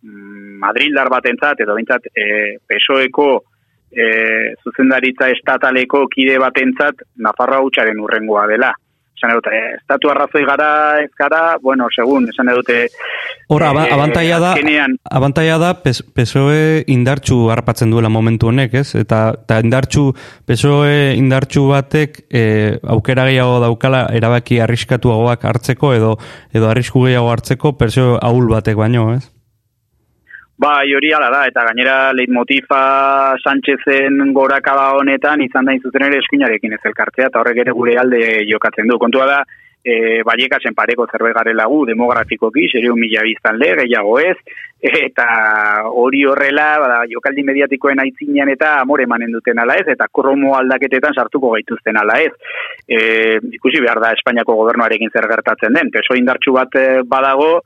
Mm, Madrildar batentzat edo behintzat e, PSOEko e, zuzendaritza estataleko kide batentzat Nafarroa hutsaren urrengoa dela. Esan dute, estatu arrazoi gara, ez gara, bueno, segun, esan dute... Hor, aba, eh, abantaia da, azkenean- abantaia da PSOE indartxu harpatzen duela momentu honek, ez? Eta, eta indartxu, PSOE indartxu batek e, aukera gehiago daukala erabaki arriskatuagoak hartzeko edo edo arrisku gehiago hartzeko PSOE ahul batek baino, ez? Bai, hori ala da, eta gainera leitmotifa Sánchezen gorakada honetan izan da zuzen ere eskuinarekin ez elkartzea, eta horrek ere gure alde jokatzen du. Kontua da, e, baiekasen pareko zerbait garela gu, demografikoki, serio mila biztan le, gehiago ez, eta hori horrela, bada, jokaldi mediatikoen aitzinean eta amore emanen duten ala ez, eta kromo aldaketetan sartuko gaituzten ala ez. E, ikusi behar da Espainiako gobernuarekin zer gertatzen den, peso indartxu bat eh, badago,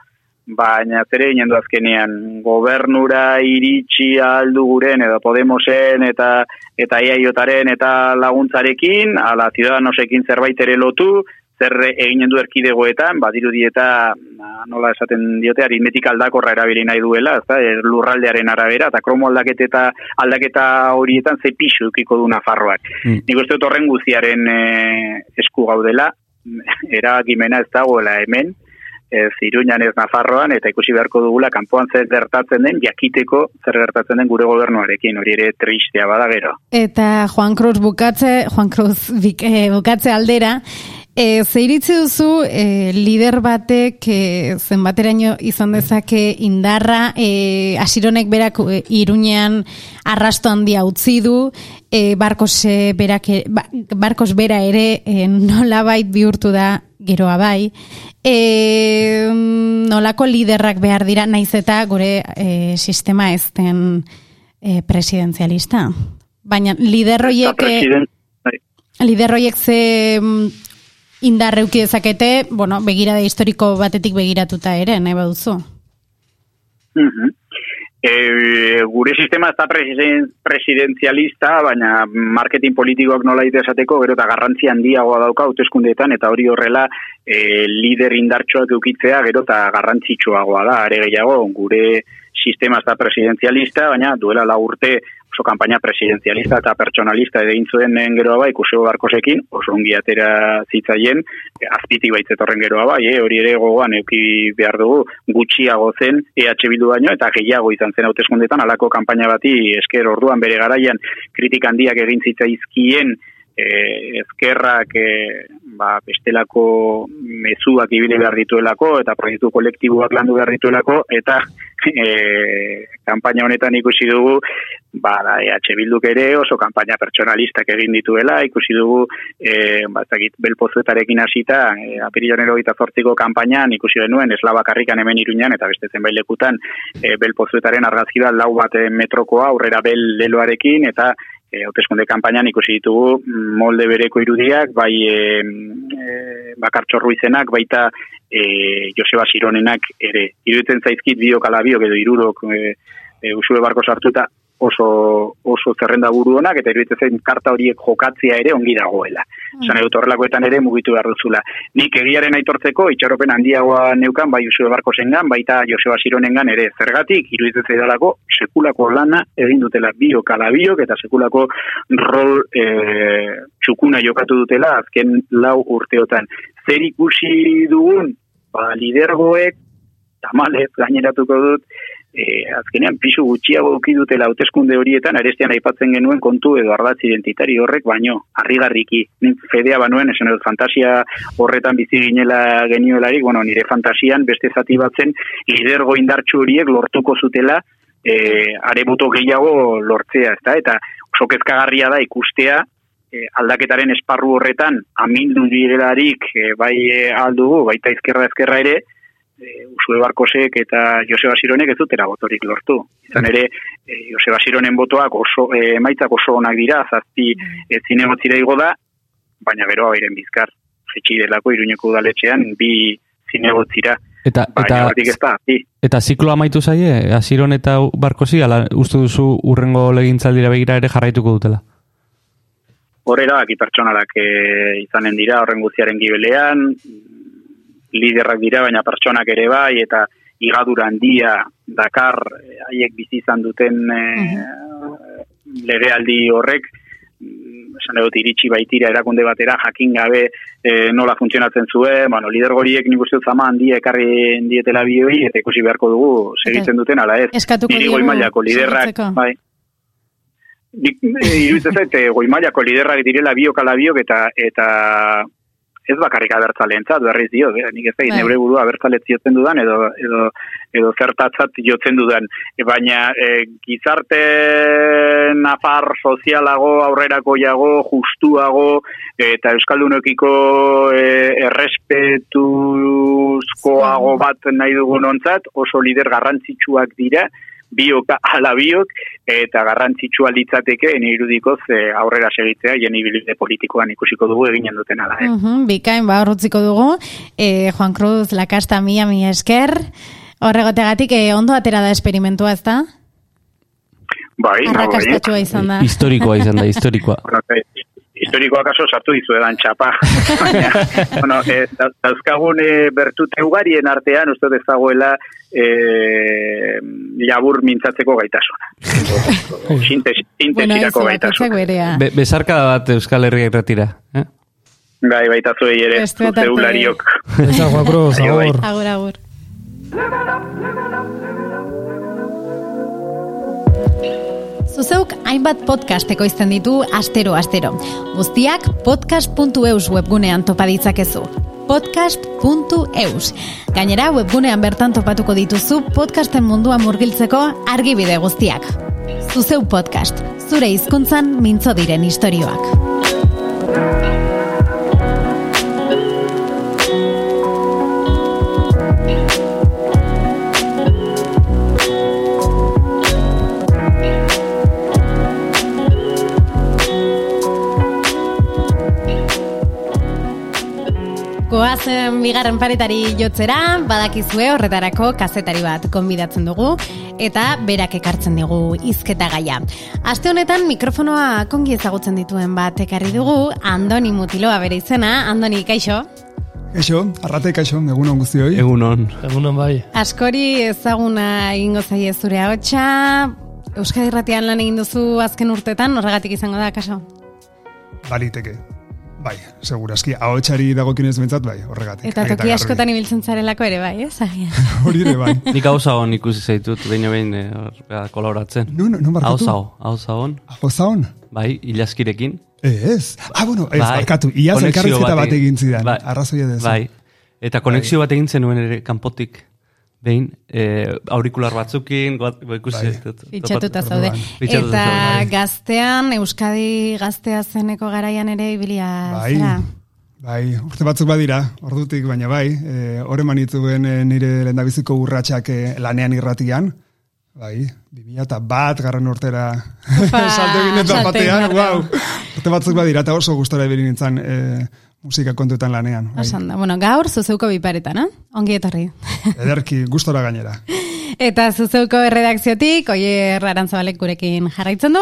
baina zere ginen du azkenean gobernura iritsi aldu guren edo Podemosen eta eta EAJaren eta laguntzarekin, ala Ciudadanosekin zerbait ere lotu, zer eginen du erkidegoetan, badirudi eta na, nola esaten diote aritmetik aldakorra erabili nahi duela, ezta, e, lurraldearen arabera eta kromo aldaketa eta aldaketa horietan ze pixu edukiko du Nafarroak. Mm. Nik uste dut horren guziaren e, esku gaudela, erabakimena ez dagoela hemen, ez Iruñan ez Nafarroan, eta ikusi beharko dugula kanpoan zer gertatzen den, jakiteko zer gertatzen den gure gobernuarekin, hori ere tristea bada gero. Eta Juan Cruz bukatze, Juan Cruz bik, eh, bukatze aldera, E, zeiritzi duzu e, lider batek e, zenbateraino izan dezake indarra e, asironek berak e, iruñean arrasto handia utzi du e, barkos, berak, barkos bera ere e, nolabait bihurtu da geroa bai e, nolako liderrak behar dira naiz eta gure e, sistema ez den e, presidenzialista baina liderroiek President, bai. liderroiek ze mm, indarreuki dezakete, bueno, begirada historiko batetik begiratuta ere, nahi baduzu. Mhm. E, gure sistema ez da presiden, presidenzialista, baina marketing politikoak nola esateko, gero eta garrantzi handiagoa dauka hauteskundeetan eta hori horrela e, lider indartxoak eukitzea gero eta garrantzitsuagoa da, are gehiago, gure sistema ez da presidenzialista, baina duela la urte oso kanpaina presidenzialista eta pertsonalista egin zuen geroa bai, ikuseo barkosekin, oso ongi atera zitzaien, azpitik baitzetorren geroa bai, eh, hori ere gogoan euki behar dugu, gutxiago zen EH Bildu baino, eta gehiago izan zen hauteskundetan alako kanpaina bati esker orduan bere garaian kritik handiak egin zitzaizkien eh, ezkerrak eh, ba, bestelako mezuak ibili behar dituelako eta proiektu kolektiboak landu behar dituelako eta e, kanpaina honetan ikusi dugu ba, da, EH Bilduk ere oso kanpaina pertsonalistak egin dituela, ikusi dugu e, ba, zakit, belpozuetarekin hasita e, apirilaren hogeita zortziko kanpainan ikusi genuen eslaba karrikan hemen iruñan eta beste zenbait lekutan e, belpozuetaren argazki bat lau bat metrokoa aurrera bel leloarekin eta e, hauteskunde kanpainan ikusi ditugu mm, molde bereko irudiak, bai e, e, bakartxorru izenak, baita e, Joseba Sironenak ere. Iruditzen zaizkit biok ala biok edo irurok e, e, usue barko sartuta oso, oso zerrenda buru honak, eta iruditzen zen karta horiek jokatzia ere ongi dagoela. Zan edut horrelakoetan ere mugitu behar duzula. Nik egiaren aitortzeko, itxaropen handiagoa neukan, bai Usue Barko zengan, baita Joseba Sironengan ere zergatik, iruditzen zaidalako, sekulako lana egin dutela biok ala biok, eta sekulako rol e, txukuna jokatu dutela azken lau urteotan. Zer ikusi dugun, ba, lidergoek, tamalez gaineratuko dut, e, azkenean pisu gutxiago uki dutela hauteskunde horietan, arestian aipatzen genuen kontu edo ardatz identitari horrek, baino, harrigarriki, fedea banuen, esan edo fantasia horretan bizi ginela genioelarik, bueno, nire fantasian beste zati batzen, lidergo indartxu horiek lortuko zutela, e, are boto gehiago lortzea, ezta? eta oso kezkagarria da ikustea, e, aldaketaren esparru horretan, amindu direlarik, e, bai aldugu, baita izkerra ezkerra ere, e, Usue Barkosek eta Joseba Sironek ez dutera botorik lortu. Izan ere, e, Joseba Sironen botoak oso, e, maitzak oso onak dira, zazti e, zinegotzira igo da, baina beroa bairen bizkar. Zetsi delako iruñeko udaletxean, bi zinegotzira. Eta, Baina, eta, ez da, bi. eta ziklo amaitu zaie, Asiron eta Barkosi, ala uste duzu urrengo legintzaldira begira ere jarraituko dutela? Horrela, aki pertsonalak e, izanen dira, horren guztiaren gibelean, liderrak dira, baina pertsonak ere bai, eta igadura handia dakar eh, haiek bizi izan duten e, legealdi horrek, mm, esan dut iritsi baitira erakunde batera jakin gabe e, nola funtzionatzen zuen, bueno, lidergoriek nik uste dut zama handia ekarri dietela bioi, eta ikusi beharko dugu segitzen duten, ala ez. Eskatuko Niri goi mailako liderrak, bai. Nik, e, iruditzen zait, goi mailako liderrak direla biok ala biok, eta, eta ez bakarrik abertzalentzat, berriz dio, eh, nik ez da, Bai. neure burua abertzalet ziotzen dudan, edo, edo, edo zertatzat jotzen dudan. E, baina e, gizarte nafar sozialago, aurrerakoiago, justuago, eta Euskaldunokiko e, errespetuzkoago bat nahi dugun ontzat, oso lider garrantzitsuak dira, biok ala biok, eta garrantzitsua litzateke, ene irudikoz e, aurrera segitzea, jen ibilbide politikoan ikusiko dugu eginen duten ala. Eh? Mhm, bikain, ba, horretziko dugu. E, Juan Cruz, lakasta mia, mia esker. Horregotegatik, e, ondo atera da esperimentua, ez da? Bai, bai. Arrakastatxua izan da. Historikoa izan da, historikoa. Bueno, historikoak aso sartu dizu edan txapa. Bueno, e, da- dauzkagun e, bertute ugarien artean, uste ez dagoela e, labur mintzatzeko gaitasuna. Sintesirako gaitasuna. Be, bezarka bat Euskal Herria irratira. Eh? Bai, baita zuei ere, zeulariok. Bai, bai. agur. Agur, agur. Zuzeuk hainbat podcast ekoizten ditu astero astero. Guztiak podcast.eus webgunean topa ditzakezu. podcast.eus. Gainera webgunean bertan topatuko dituzu podcasten munduan murgiltzeko argibide guztiak. Zuzeu podcast, zure hizkuntzan mintzo diren istorioak. Goazen bigarren paretari jotzera, badakizue horretarako kazetari bat konbidatzen dugu, eta berak ekartzen digu izketa gaia. Aste honetan mikrofonoa kongi ezagutzen dituen bat ekarri dugu, Andoni Mutiloa bere izena, Andoni, kaixo? Kaixo, arrate kaixo, egun on guztioi. Egunon. Egunon bai. Askori ezaguna egingo zaie zure ahotsa, Euskadi Irratian lan egin duzu azken urtetan, horregatik izango da, kaso? Baliteke. Bai, segurazki, ahotsari dagokinez bentsat, bai, horregatik. Eta toki askotan ibiltzen zarelako ere, bai, ez? Agian. Hori ere, bai. Nik hau zagon ikusi zaitut, behin behin eh, kolaboratzen. No, no, no Hau barkatu. hau zagon, Hau zaon? bai, ilaskirekin. Ez. Ah, bueno, ez, Bai, barkatu. Iaz elkarrizketa bat egin- zidan. Bai, Arrazoia dezu. Bai, eta konexio bat egin zenuen ere kanpotik. Behin, eh, aurikular batzukin, ikusi Bai. zaitut. Fitxatuta Topat- zaude. Fitxatuta Eta zaude, bai. gaztean, Euskadi gaztea zeneko garaian ere ibilia Bai, zera. bai, urte batzuk badira, ordutik, baina bai, e, horre manitzuen e, nire lehendabiziko urratsak e, lanean irratian, bai, 2000 eta bat garren urtera salto egin dut salto batean, wow. Urte batzuk badira, eta oso gustora ebili nintzen e, musika kontuetan lanean. Bai. Osan da. Bueno, gaur zuzeuko biparetan, eh? Ongi etorri. Ederki, gustora gainera. Eta zuzeuko erredakziotik, oier arantzabalek gurekin jarraitzen du,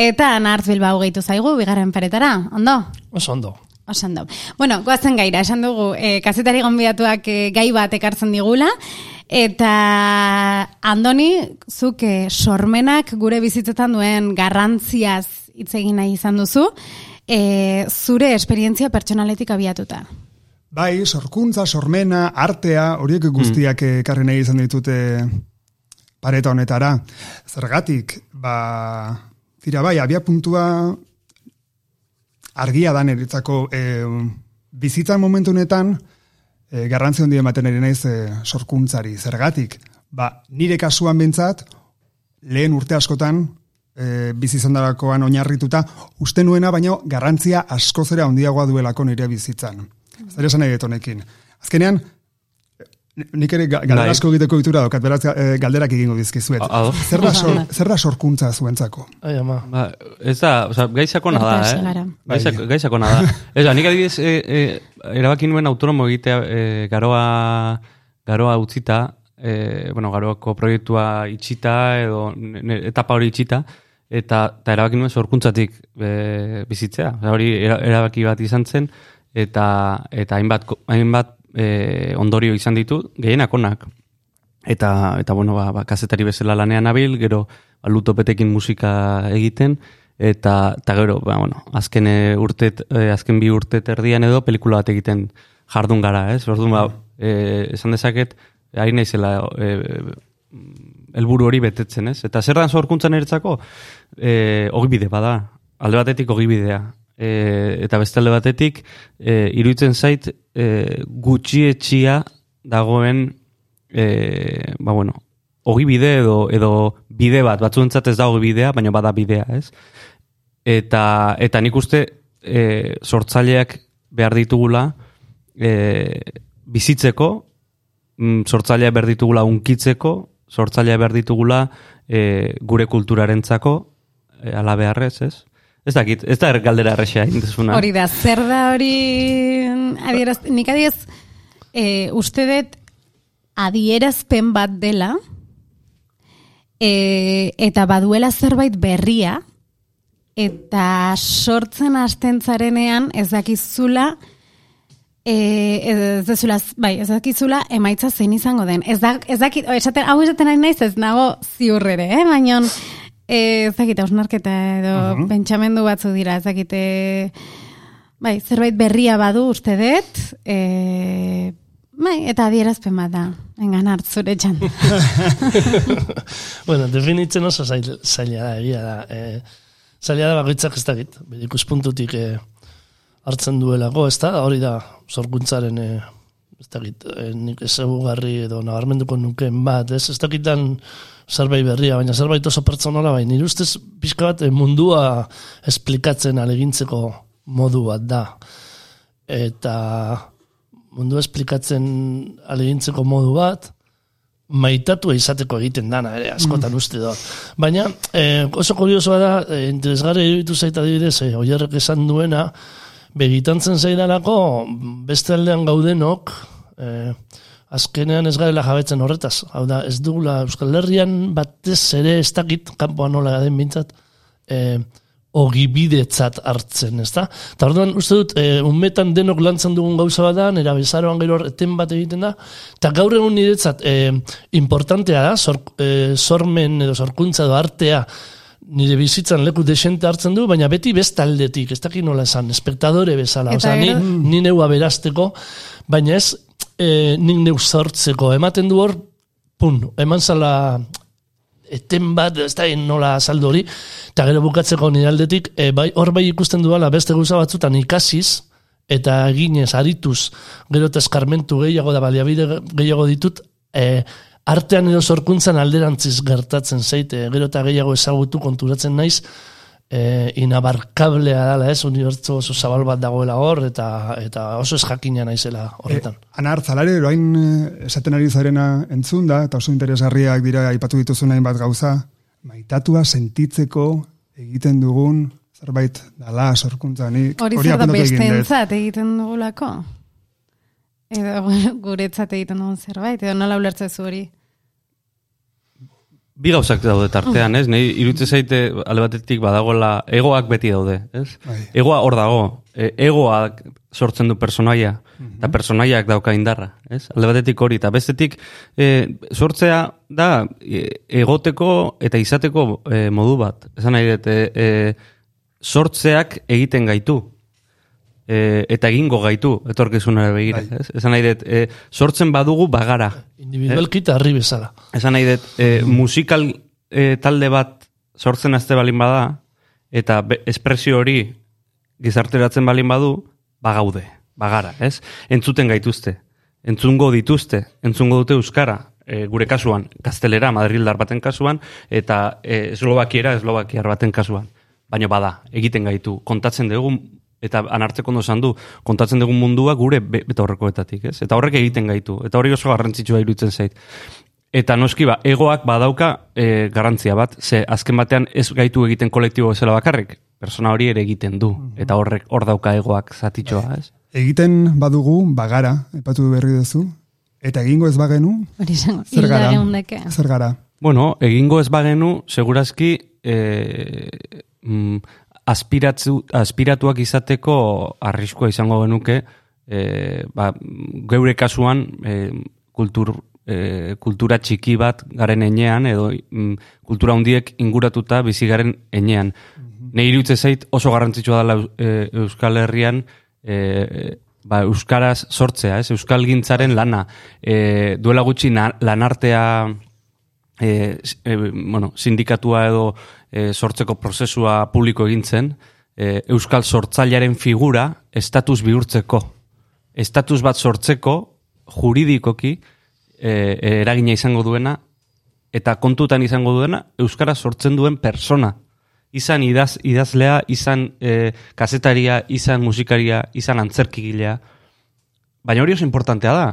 eta nartz bilbao gehitu zaigu, bigarren paretara, ondo? Oso ondo. Oso ondo. Bueno, goazen gaira, esan dugu, e, kazetari gonbidatuak e, gai bat ekartzen digula, eta andoni, zuk e, sormenak gure bizitzetan duen garrantziaz hitz egin nahi izan duzu, e, zure esperientzia pertsonaletik abiatuta. Bai, sorkuntza, sormena, artea, horiek guztiak mm. ekarri nahi izan ditute pareta honetara. Zergatik, ba, tira bai, abia puntua argia da eritzako e, bizitzan momentu honetan e, garrantzi handi ematen ere naiz e, sorkuntzari. Zergatik, ba, nire kasuan bintzat, lehen urte askotan e, darakoan oinarrituta, uste nuena, baino garrantzia asko zera handiagoa duelako nire bizitzan. Zer esan nahi detonekin. Azkenean, nik ere galdera bai. asko egiteko ditura dokat, beraz eh, galderak egingo dizkizuet. Zer da, sor, zer da sorkuntza zuentzako? Ai, ama. Ba, ez da, oza, gaizako nada, eh? Gaizako, gaizako nada. Ez da, nik adibidez, e, e, erabaki nuen autonomo egitea e, garoa, garoa utzita, e, bueno, garoako proiektua itxita, edo etapa hori itxita, eta, eta erabaki nuen sorkuntzatik e, bizitzea. hori erabaki bat izan zen, eta eta hainbat hainbat e, ondorio izan ditu gehienak onak. Eta eta bueno ba, ba kazetari bezala lanean nabil gero ba, lutopetekin musika egiten eta ta gero ba, bueno azken e, urtet e, azken bi urte erdian edo pelikula bat egiten jardun gara ez? Orduan ba e, esan dezaket ari naizela e, helburu hori betetzen ez? Eta zer da sorkuntzan eretzako eh ogibide bada alde batetik ogibidea. E, eta bestalde batetik e, iruditzen zait e, gutxietxia dagoen e, ba bueno, ogi bide edo, edo bide bat, batzuentzat ez da ogi bidea, baina bada bidea, ez? Eta, eta nik uste e, sortzaileak behar ditugula e, bizitzeko, mm, sortzailea behar ditugula unkitzeko, sortzailea behar ditugula e, gure kulturarentzako, e, ala beharrez, ez? Ez dakit, ez da galdera errexea indezuna. Hori da, zer da hori adieraz, nik adiez, e, uste dut adierazpen bat dela, e, eta baduela zerbait berria, eta sortzen astentzarenean ez dakizula, e, ez dezula, bai, ez dakizula emaitza zein izango den. Ez, da, ez dakit, esaten, hau esaten ari naiz ez nago ziurrere, eh? baina Eh, ez dakite, osnarketa edo uh -huh. pentsamendu batzu dira, ez dakite, bai, zerbait berria badu uste dut, e, bai, eta adierazpen bat da, engan hartzure txan. bueno, definitzen oso zaila da, egia da. E, zaila da bakoitzak ez dakit, bedikus puntutik e, hartzen duelako, ez da, hori da, zorguntzaren, e, ez dakit, e, nik ez edo nabarmenduko nuken bat, ez, ez dakitan, zerbait berria, baina zerbait oso pertsonala bai. Nire ustez pixka bat eh, mundua esplikatzen alegintzeko modu bat da. Eta mundu esplikatzen alegintzeko modu bat, maitatu izateko egiten dana, ere, askotan mm. uste dut. Baina, eh, oso kuriosoa da, eh, interesgarri iruditu zaita dibidez, eh, oierrek esan duena, begitantzen zaidalako, beste aldean gaudenok, eh, azkenean ez garela jabetzen horretaz. Hau da, ez dugula Euskal Herrian batez ere ez dakit, kanpoan nola den bintzat, e, ogibidetzat hartzen, ez da? Eta orduan, uste dut, e, unmetan denok lantzen dugun gauza bat da, nera bezaroan gero eten bat egiten da, eta gaur egun niretzat, e, importantea da, sor, e, sormen edo sorkuntza edo artea, nire bizitzan leku desente hartzen du, baina beti bestaldetik, ez dakit nola esan, espektadore bezala, oza, ni, ni neua berazteko, baina ez, e, nik neuk zartzeko, ematen du hor, pun, eman zala eten bat, ez da, nola saldo hori, eta gero bukatzeko nire aldetik, e, bai, hor bai ikusten duala beste gauza batzutan ikasiz, eta ginez, arituz, gero eta eskarmentu gehiago da baliabide gehiago ditut, e, artean edo sorkuntzan alderantziz gertatzen zeite, gero eta gehiago ezagutu konturatzen naiz, e, inabarkablea dela ez, unibertso oso zabal bat dagoela hor, eta eta oso ez jakina naizela horretan. E, anar, zalare, eroain eh, esaten ari zarena entzun da, eta oso interesgarriak dira aipatu dituzun nahin bat gauza, maitatua sentitzeko egiten dugun, zerbait dala sorkuntza, ni hori zer da bestentzat egiten dugulako? Edo guretzat egiten dugun zerbait, edo nola ulertzezu hori? Bi gauzak daude tartean, ez? Nei irutze zaite alde batetik badagola egoak beti daude, ez? Bai. Egoa hor dago. E, egoak sortzen du personaia eta personaiak dauka indarra, ez? Alde batetik hori eta bestetik e, sortzea da e, egoteko eta izateko e, modu bat. Esan nahi dut, e, e, sortzeak egiten gaitu. E, eta egingo gaitu, etorkizunera begira, Bai. ez? Esan nahi dut, e, sortzen badugu bagara. Individualki eta harri bezala. Esan nahi dut, e, musikal e, talde bat sortzen azte balin bada, eta be, espresio hori gizarteratzen balin badu, bagaude, bagara, ez? Entzuten gaituzte, entzungo dituzte, entzungo dute euskara, e, gure kasuan, gaztelera, madrildar baten kasuan, eta e, eslovakiera, eslovakiar baten kasuan. Baina bada, egiten gaitu, kontatzen dugu, eta anartzeko ondo esan du, kontatzen dugun mundua gure be- beta horrekoetatik, ez? Eta horrek egiten gaitu, eta hori oso garrantzitsua iruditzen zait. Eta noski ba, egoak badauka e, garrantzia bat, ze azken batean ez gaitu egiten kolektibo bezala bakarrik, persona hori ere egiten du, eta horrek hor dauka egoak zatitxoa, ez? Egiten badugu, bagara, epatu berri duzu, eta egingo ez bagenu, zer gara? Zer gara? Bueno, egingo ez bagenu, segurazki e, mm, aspiratzu, aspiratuak izateko arriskua izango genuke, e, ba, geure kasuan e, kultur, e, kultura txiki bat garen enean, edo mm, kultura handiek inguratuta bizi garen enean. Nei irutze zait oso garrantzitsua dela e, Euskal Herrian e, ba, Euskaraz sortzea, ez? Euskal gintzaren lana. E, duela gutxi na, lanartea e, e, bueno, sindikatua edo e, sortzeko prozesua publiko egintzen, e, Euskal sortzailearen figura estatus bihurtzeko. Estatus bat sortzeko juridikoki e, eragina izango duena eta kontutan izango duena Euskara sortzen duen persona. Izan idaz, idazlea, izan e, kazetaria, izan musikaria, izan antzerkigilea. Baina hori oso importantea da.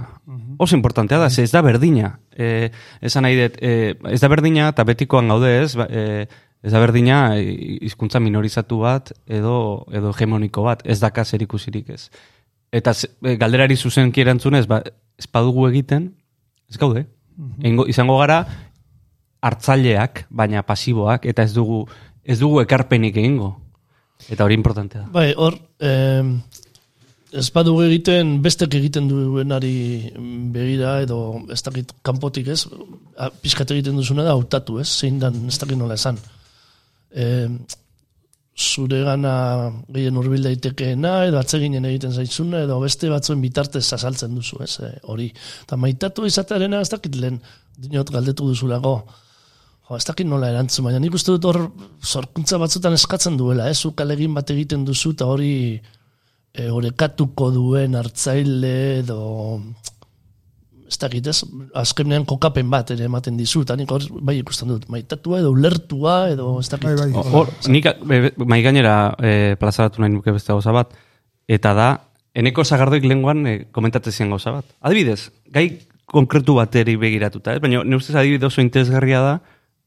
Oso importantea da, ze ez da berdina. E, esan nahi dut, e, ez da berdina eta betikoan gaude ez, ba, e, ez da berdina e, hizkuntza minorizatu bat edo, edo hegemoniko bat, ez daka zer ikusirik ez. Eta e, galderari zuzenki erantzunez, ba, ez badugu egiten, ez gaude. Eingo, izango gara hartzaileak, baina pasiboak, eta ez dugu, ez dugu ekarpenik egingo. Eta hori importantea da. Bai, hor, eh, ez badugu egiten, bestek egiten duenari begira, edo ez dakit kanpotik ez, pixkat egiten duzuna da, hautatu ez, zein dan, ez dakit nola esan. Eh, zure gana gehien urbil daitekeena, edo atseginen egiten zaizuna, edo beste batzuen bitartez azaltzen duzu, ez, eh, hori. Eta maitatu izatearena ez dakit lehen, dinot galdetu duzulako, Jo, ez dakit nola erantzun, baina nik uste dut hor zorkuntza batzutan eskatzen duela, ez? Zuk alegin bat egiten duzu eta hori e, orekatuko duen hartzaile edo ez dakit ez, azkenean kokapen bat ere ematen dizu, eta nik hor bai ikusten dut, maitatua edo ulertua edo ez dakit. Bai, bai. Hor, nik be- mahai gainera e, plazaratu nahi nuke beste gauza bat, eta da, eneko zagardoik lenguan e, komentatzen gauza bat. Adibidez, gai konkretu bateri begiratuta, ez? baina ne ustez adibide oso interesgarria da,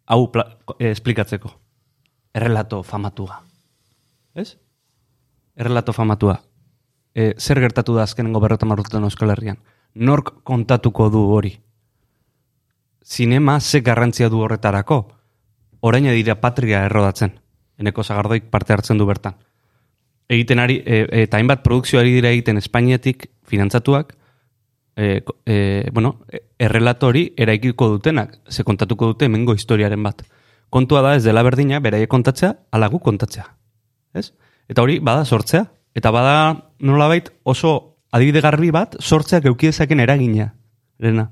hau pla, e, esplikatzeko. Errelato famatua. Ez? Errelato famatua. E, zer gertatu da azkenengo berrota marrutetan Euskal Herrian? Nork kontatuko du hori? Zinema ze garrantzia du horretarako? orain dira patria errodatzen. Eneko zagardoik parte hartzen du bertan. Egiten ari, e, eta hainbat produkzioari dira egiten Espainiatik finantzatuak, e, e, bueno, e- errelatori eraikiko dutenak, ze kontatuko dute hemengo historiaren bat. Kontua da ez dela berdina, beraiek kontatzea, alagu kontatzea. Ez? Eta hori, bada sortzea. Eta bada nolabait oso adibide garbi bat, sortzeak eukidezaken eragina. Lena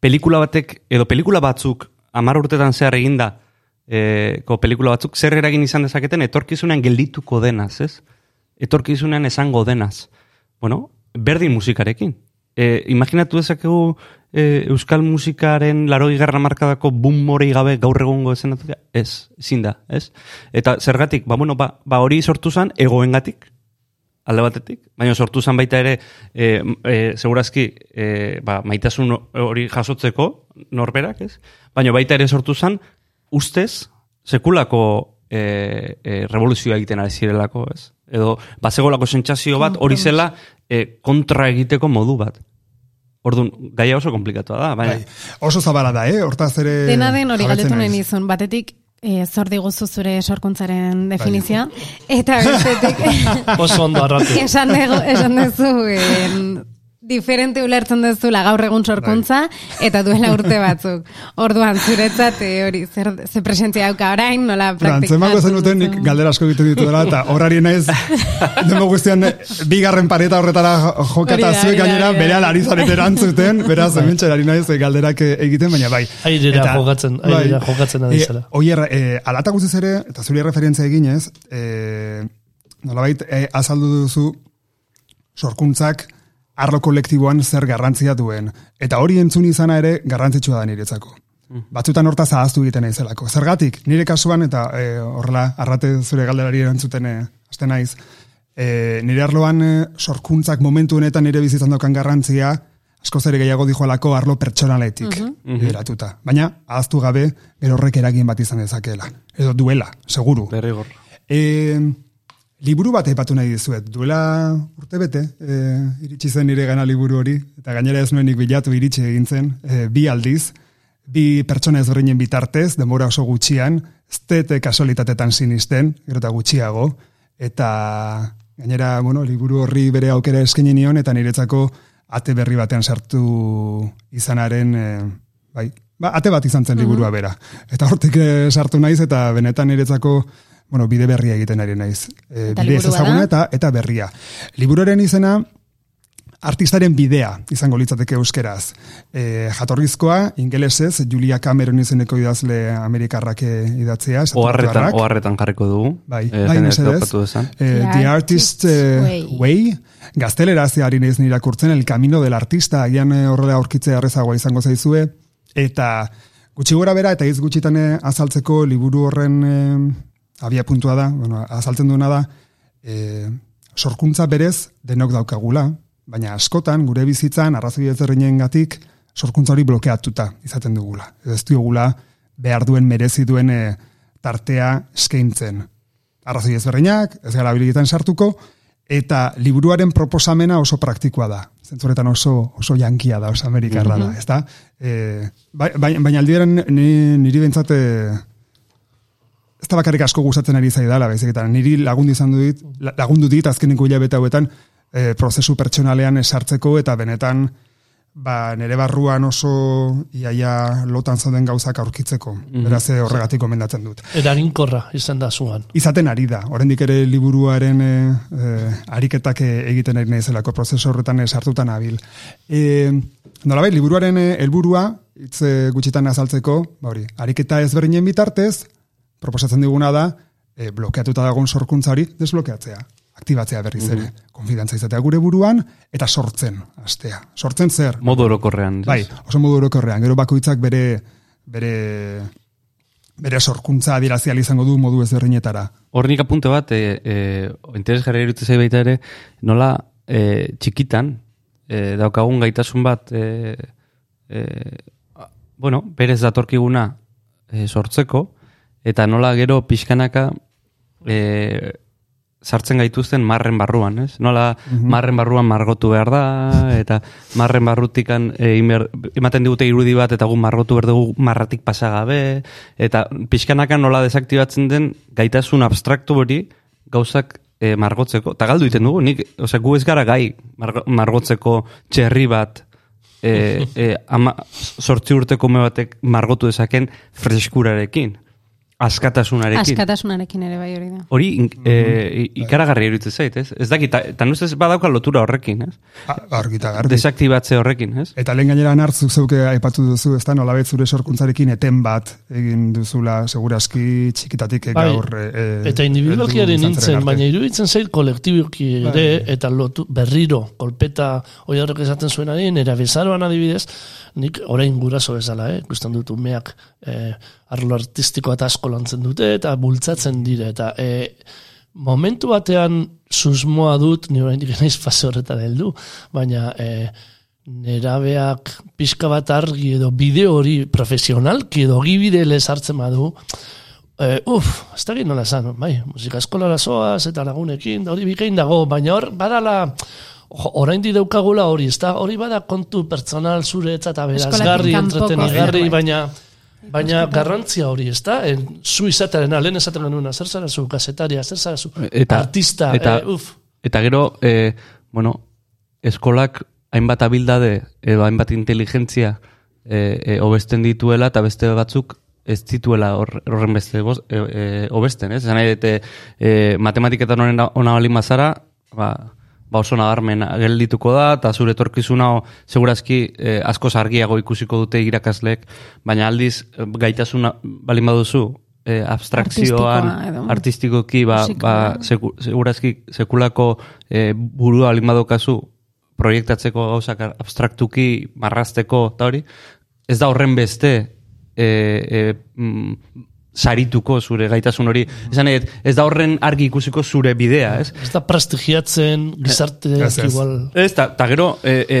pelikula batek, edo pelikula batzuk, amar urtetan zehar eginda, e, ko pelikula batzuk, zer eragin izan dezaketen, etorkizunean geldituko denaz, ez? Etorkizunean esango denaz. Bueno, berdin musikarekin. E, imaginatu dezakegu e, euskal musikaren laro igarra markadako boom morei gabe gaur egungo ezenatuta? Ez, ezin da, ez? Eta zergatik, ba, bueno, ba, ba hori sortu zen egoengatik, alde batetik, baina sortu zen baita ere, e, e, segurazki, e, ba, maitasun hori jasotzeko norberak, ez? Baina baita ere sortu zen, ustez, sekulako e, e, revoluzioa egiten ari zirelako, ez? Edo, bazegolako sentsazio bat, hori zela e, kontra egiteko modu bat. Orduan, gaia oso komplikatua da, baina... Bai. Oso zabala da, eh? Hortaz ere... Dena den hori galdetu nahi nizun, batetik, e, zor diguzu zure sorkuntzaren Bai. definizioa, eta bestetik, Oso ondo arratu. esan, dugu, esan duzu, en, diferente ulertzen duzula gaur egun sorkuntza, eta duela urte batzuk. Orduan, zuretzat, e, hori, zer, ze presentzia dauka orain, nola Antzemango praktikatzen zenuten nik galdera asko ditu ditu dela, eta horari naiz, demo guztian, bigarren pareta horretara jokata zuek gainera, bere alari zarete erantzuten, beraz, hemen txerari naiz eh, galderak eh, egiten, baina bai. Airera Eta- jokatzen- airera jokatzen ari zara. Eh, Oier, eh, alata guztiz ere, eta zuri referentzia eginez, eh, nolabait, eh, azaldu duzu, sorkuntzak arlo kolektiboan zer garrantzia duen. Eta hori entzun izana ere garrantzitsua da niretzako. Batzutan hortaz ahaztu egiten naizelako. Zergatik, nire kasuan, eta e, horrela, arrate zure galderari erantzuten e, aste naiz, e, nire arloan e, sorkuntzak momentu honetan nire bizitzan daukan garrantzia, askoz ere gehiago dijoalako arlo pertsonaletik bideratuta. Baina, ahaztu gabe, gero horrek eragin bat izan dezakeela. Edo duela, seguru. Derrigor. E, liburu bat aipatu nahi dizuet. Duela urte bete, e, iritsi zen nire gana liburu hori, eta gainera ez nuenik bilatu iritsi egin zen, e, bi aldiz, bi pertsona ezberdinen bitartez, denbora oso gutxian, ez dete kasualitatetan sinisten, gero eta gutxiago, eta gainera, bueno, liburu horri bere aukera eskaini nion, eta niretzako ate berri batean sartu izanaren, e, bai, ba, ate bat izan zen liburua bera. Eta hortik sartu naiz, eta benetan niretzako bueno, bide berria egiten ari naiz. E, Eta bide ez ezaguna eta, eta berria. Liburuaren izena, artistaren bidea izango litzateke euskeraz. E, jatorrizkoa, ingelesez, Julia Cameron izeneko idazle amerikarrak eh, idatzea. Oharretan, oharretan jarriko dugu. Bai, Eh, bai, mesedez. Eh, The The Artist eh, Way. Way, gaztelera zeari naiz nirakurtzen, El Camino del Artista, agian eh, horrela aurkitzea errezagoa izango zaizue, eta gutxi gora bera, eta hitz gutxitan azaltzeko liburu horren eh, abia puntua da, bueno, azaltzen duena da, eh, sorkuntza berez denok daukagula, baina askotan gure bizitzan arrazoi ezberdinengatik sorkuntza hori blokeatuta izaten dugula. Ez diogula behar duen merezi duen eh, tartea eskaintzen arrazoi ezberdinak, ez gara bilegitan sartuko, eta liburuaren proposamena oso praktikoa da. Zentzuretan oso, oso jankia da, oso amerikarra da, ez da? E, bai- bai- baina aldieran ni, niri bentsat, e, ez da bakarrik asko gustatzen ari zaidala, baizik eta niri lagundu izan la- lagundu dit azkeneko hilabete hauetan e, prozesu pertsonalean sartzeko eta benetan ba, nire barruan oso iaia lotan zauden gauzak aurkitzeko. Beraz, eh, horregatik gomendatzen dut Eraginkorra izan da zuan. izaten ari da. Oraindik ere liburuaren e, e, ariketak egiten ari naizelako prozesu horretan sartutan nabil. E, nolabait, liburuaren helburua hitz gutxitan azaltzeko, ba hori, ariketa ezberdinen bitartez, proposatzen diguna da, e, blokeatuta dagoen sorkuntza hori desblokeatzea aktibatzea berriz ere, konfidantza izatea gure buruan, eta sortzen, astea. Sortzen zer? Modu orokorrean. Bai, oso modu orokorrean, gero bakoitzak bere bere bere sorkuntza adirazial izango du modu ezberdinetara. Hor nik apunte bat, e, e, interesgarri irutu zai baita ere, nola e, txikitan, e, daukagun gaitasun bat, e, e, bueno, berez datorkiguna e, sortzeko, eta nola gero pixkanaka e, sartzen gaituzten marren barruan, ez? Nola marren barruan margotu behar da, eta marren barrutikan e, imer, ematen digute irudi bat, eta gu margotu behar dugu marratik pasagabe, eta pixkanaka nola desaktibatzen den gaitasun abstraktu hori gauzak e, margotzeko. Eta galdu iten dugu, nik, osea, gu ez gara gai margo- margotzeko txerri bat, e, e, ama, sortzi urteko ume batek margotu dezaken freskurarekin, askatasunarekin. Askatasunarekin ere bai hori da. Hori in, e, ikaragarri iruditzen zait, ez? Ez dakit, eta- nuz ez badauka lotura horrekin, ez? A- Argita garbi. Desaktibatze horrekin, ez? Eta lehen gainera nartzuk zeuke aipatu duzu, ez da, nolabait zure sorkuntzarekin eten bat egin duzula, seguraski txikitatik eh, Bai, gaur. E, Eta individualkiaren nintzen, baina iruditzen zait kolektiboki ere, eta lotu, berriro, kolpeta oi horrek esaten zuenari, nera bezaroan adibidez, nik orain guraso bezala, eh? ikusten dut umeak eh, arlo artistikoa eta asko lantzen dute, eta bultzatzen dire, eta eh, momentu batean susmoa dut, ni orain naiz fase horretan heldu, baina eh, nerabeak pixka bat argi edo bideo hori profesionalki edo gibide lezartzen badu, Eh, uf, ez da nola esan, bai, musika eskolara zoaz eta lagunekin, da hori bikain dago, baina hor, badala Jo, orain di daukagula hori, ez da, hori bada kontu pertsonal zure eta berazgarri, entretenigarri, zerbait. baina baina garrantzia hori, ez da? En, zu izatearen, lehen esaten genuen, zer zara zu, gazetaria, zer zara zu, Eta- artista, eta- eh, uf, Eta gero, e, bueno, eskolak hainbat abildade edo hainbat inteligentzia e, e, obesten dituela eta beste batzuk ez dituela hor- horren beste boz, e, e, obesten, ez? Nahi dut, e, e, matematiketan honen ona balin bazara, ba, ba oso nabarmen geldituko da, eta zure etorkizuna segurazki e, asko argiago ikusiko dute irakasleek, baina aldiz e, gaitasuna balin baduzu, e, abstrakzioan, artistikoki, ba, ba, seku, segurazki sekulako e, burua balin badokazu proiektatzeko gauzak abstraktuki marrazteko eta hori, ez da horren beste e, e, mm, sarituko zure gaitasun hori. Esan dut, ez da horren argi ikusiko zure bidea, ez? ez da prestigiatzen gizarte Ez, ez. igual, Ez, ta, ta gero, e, e,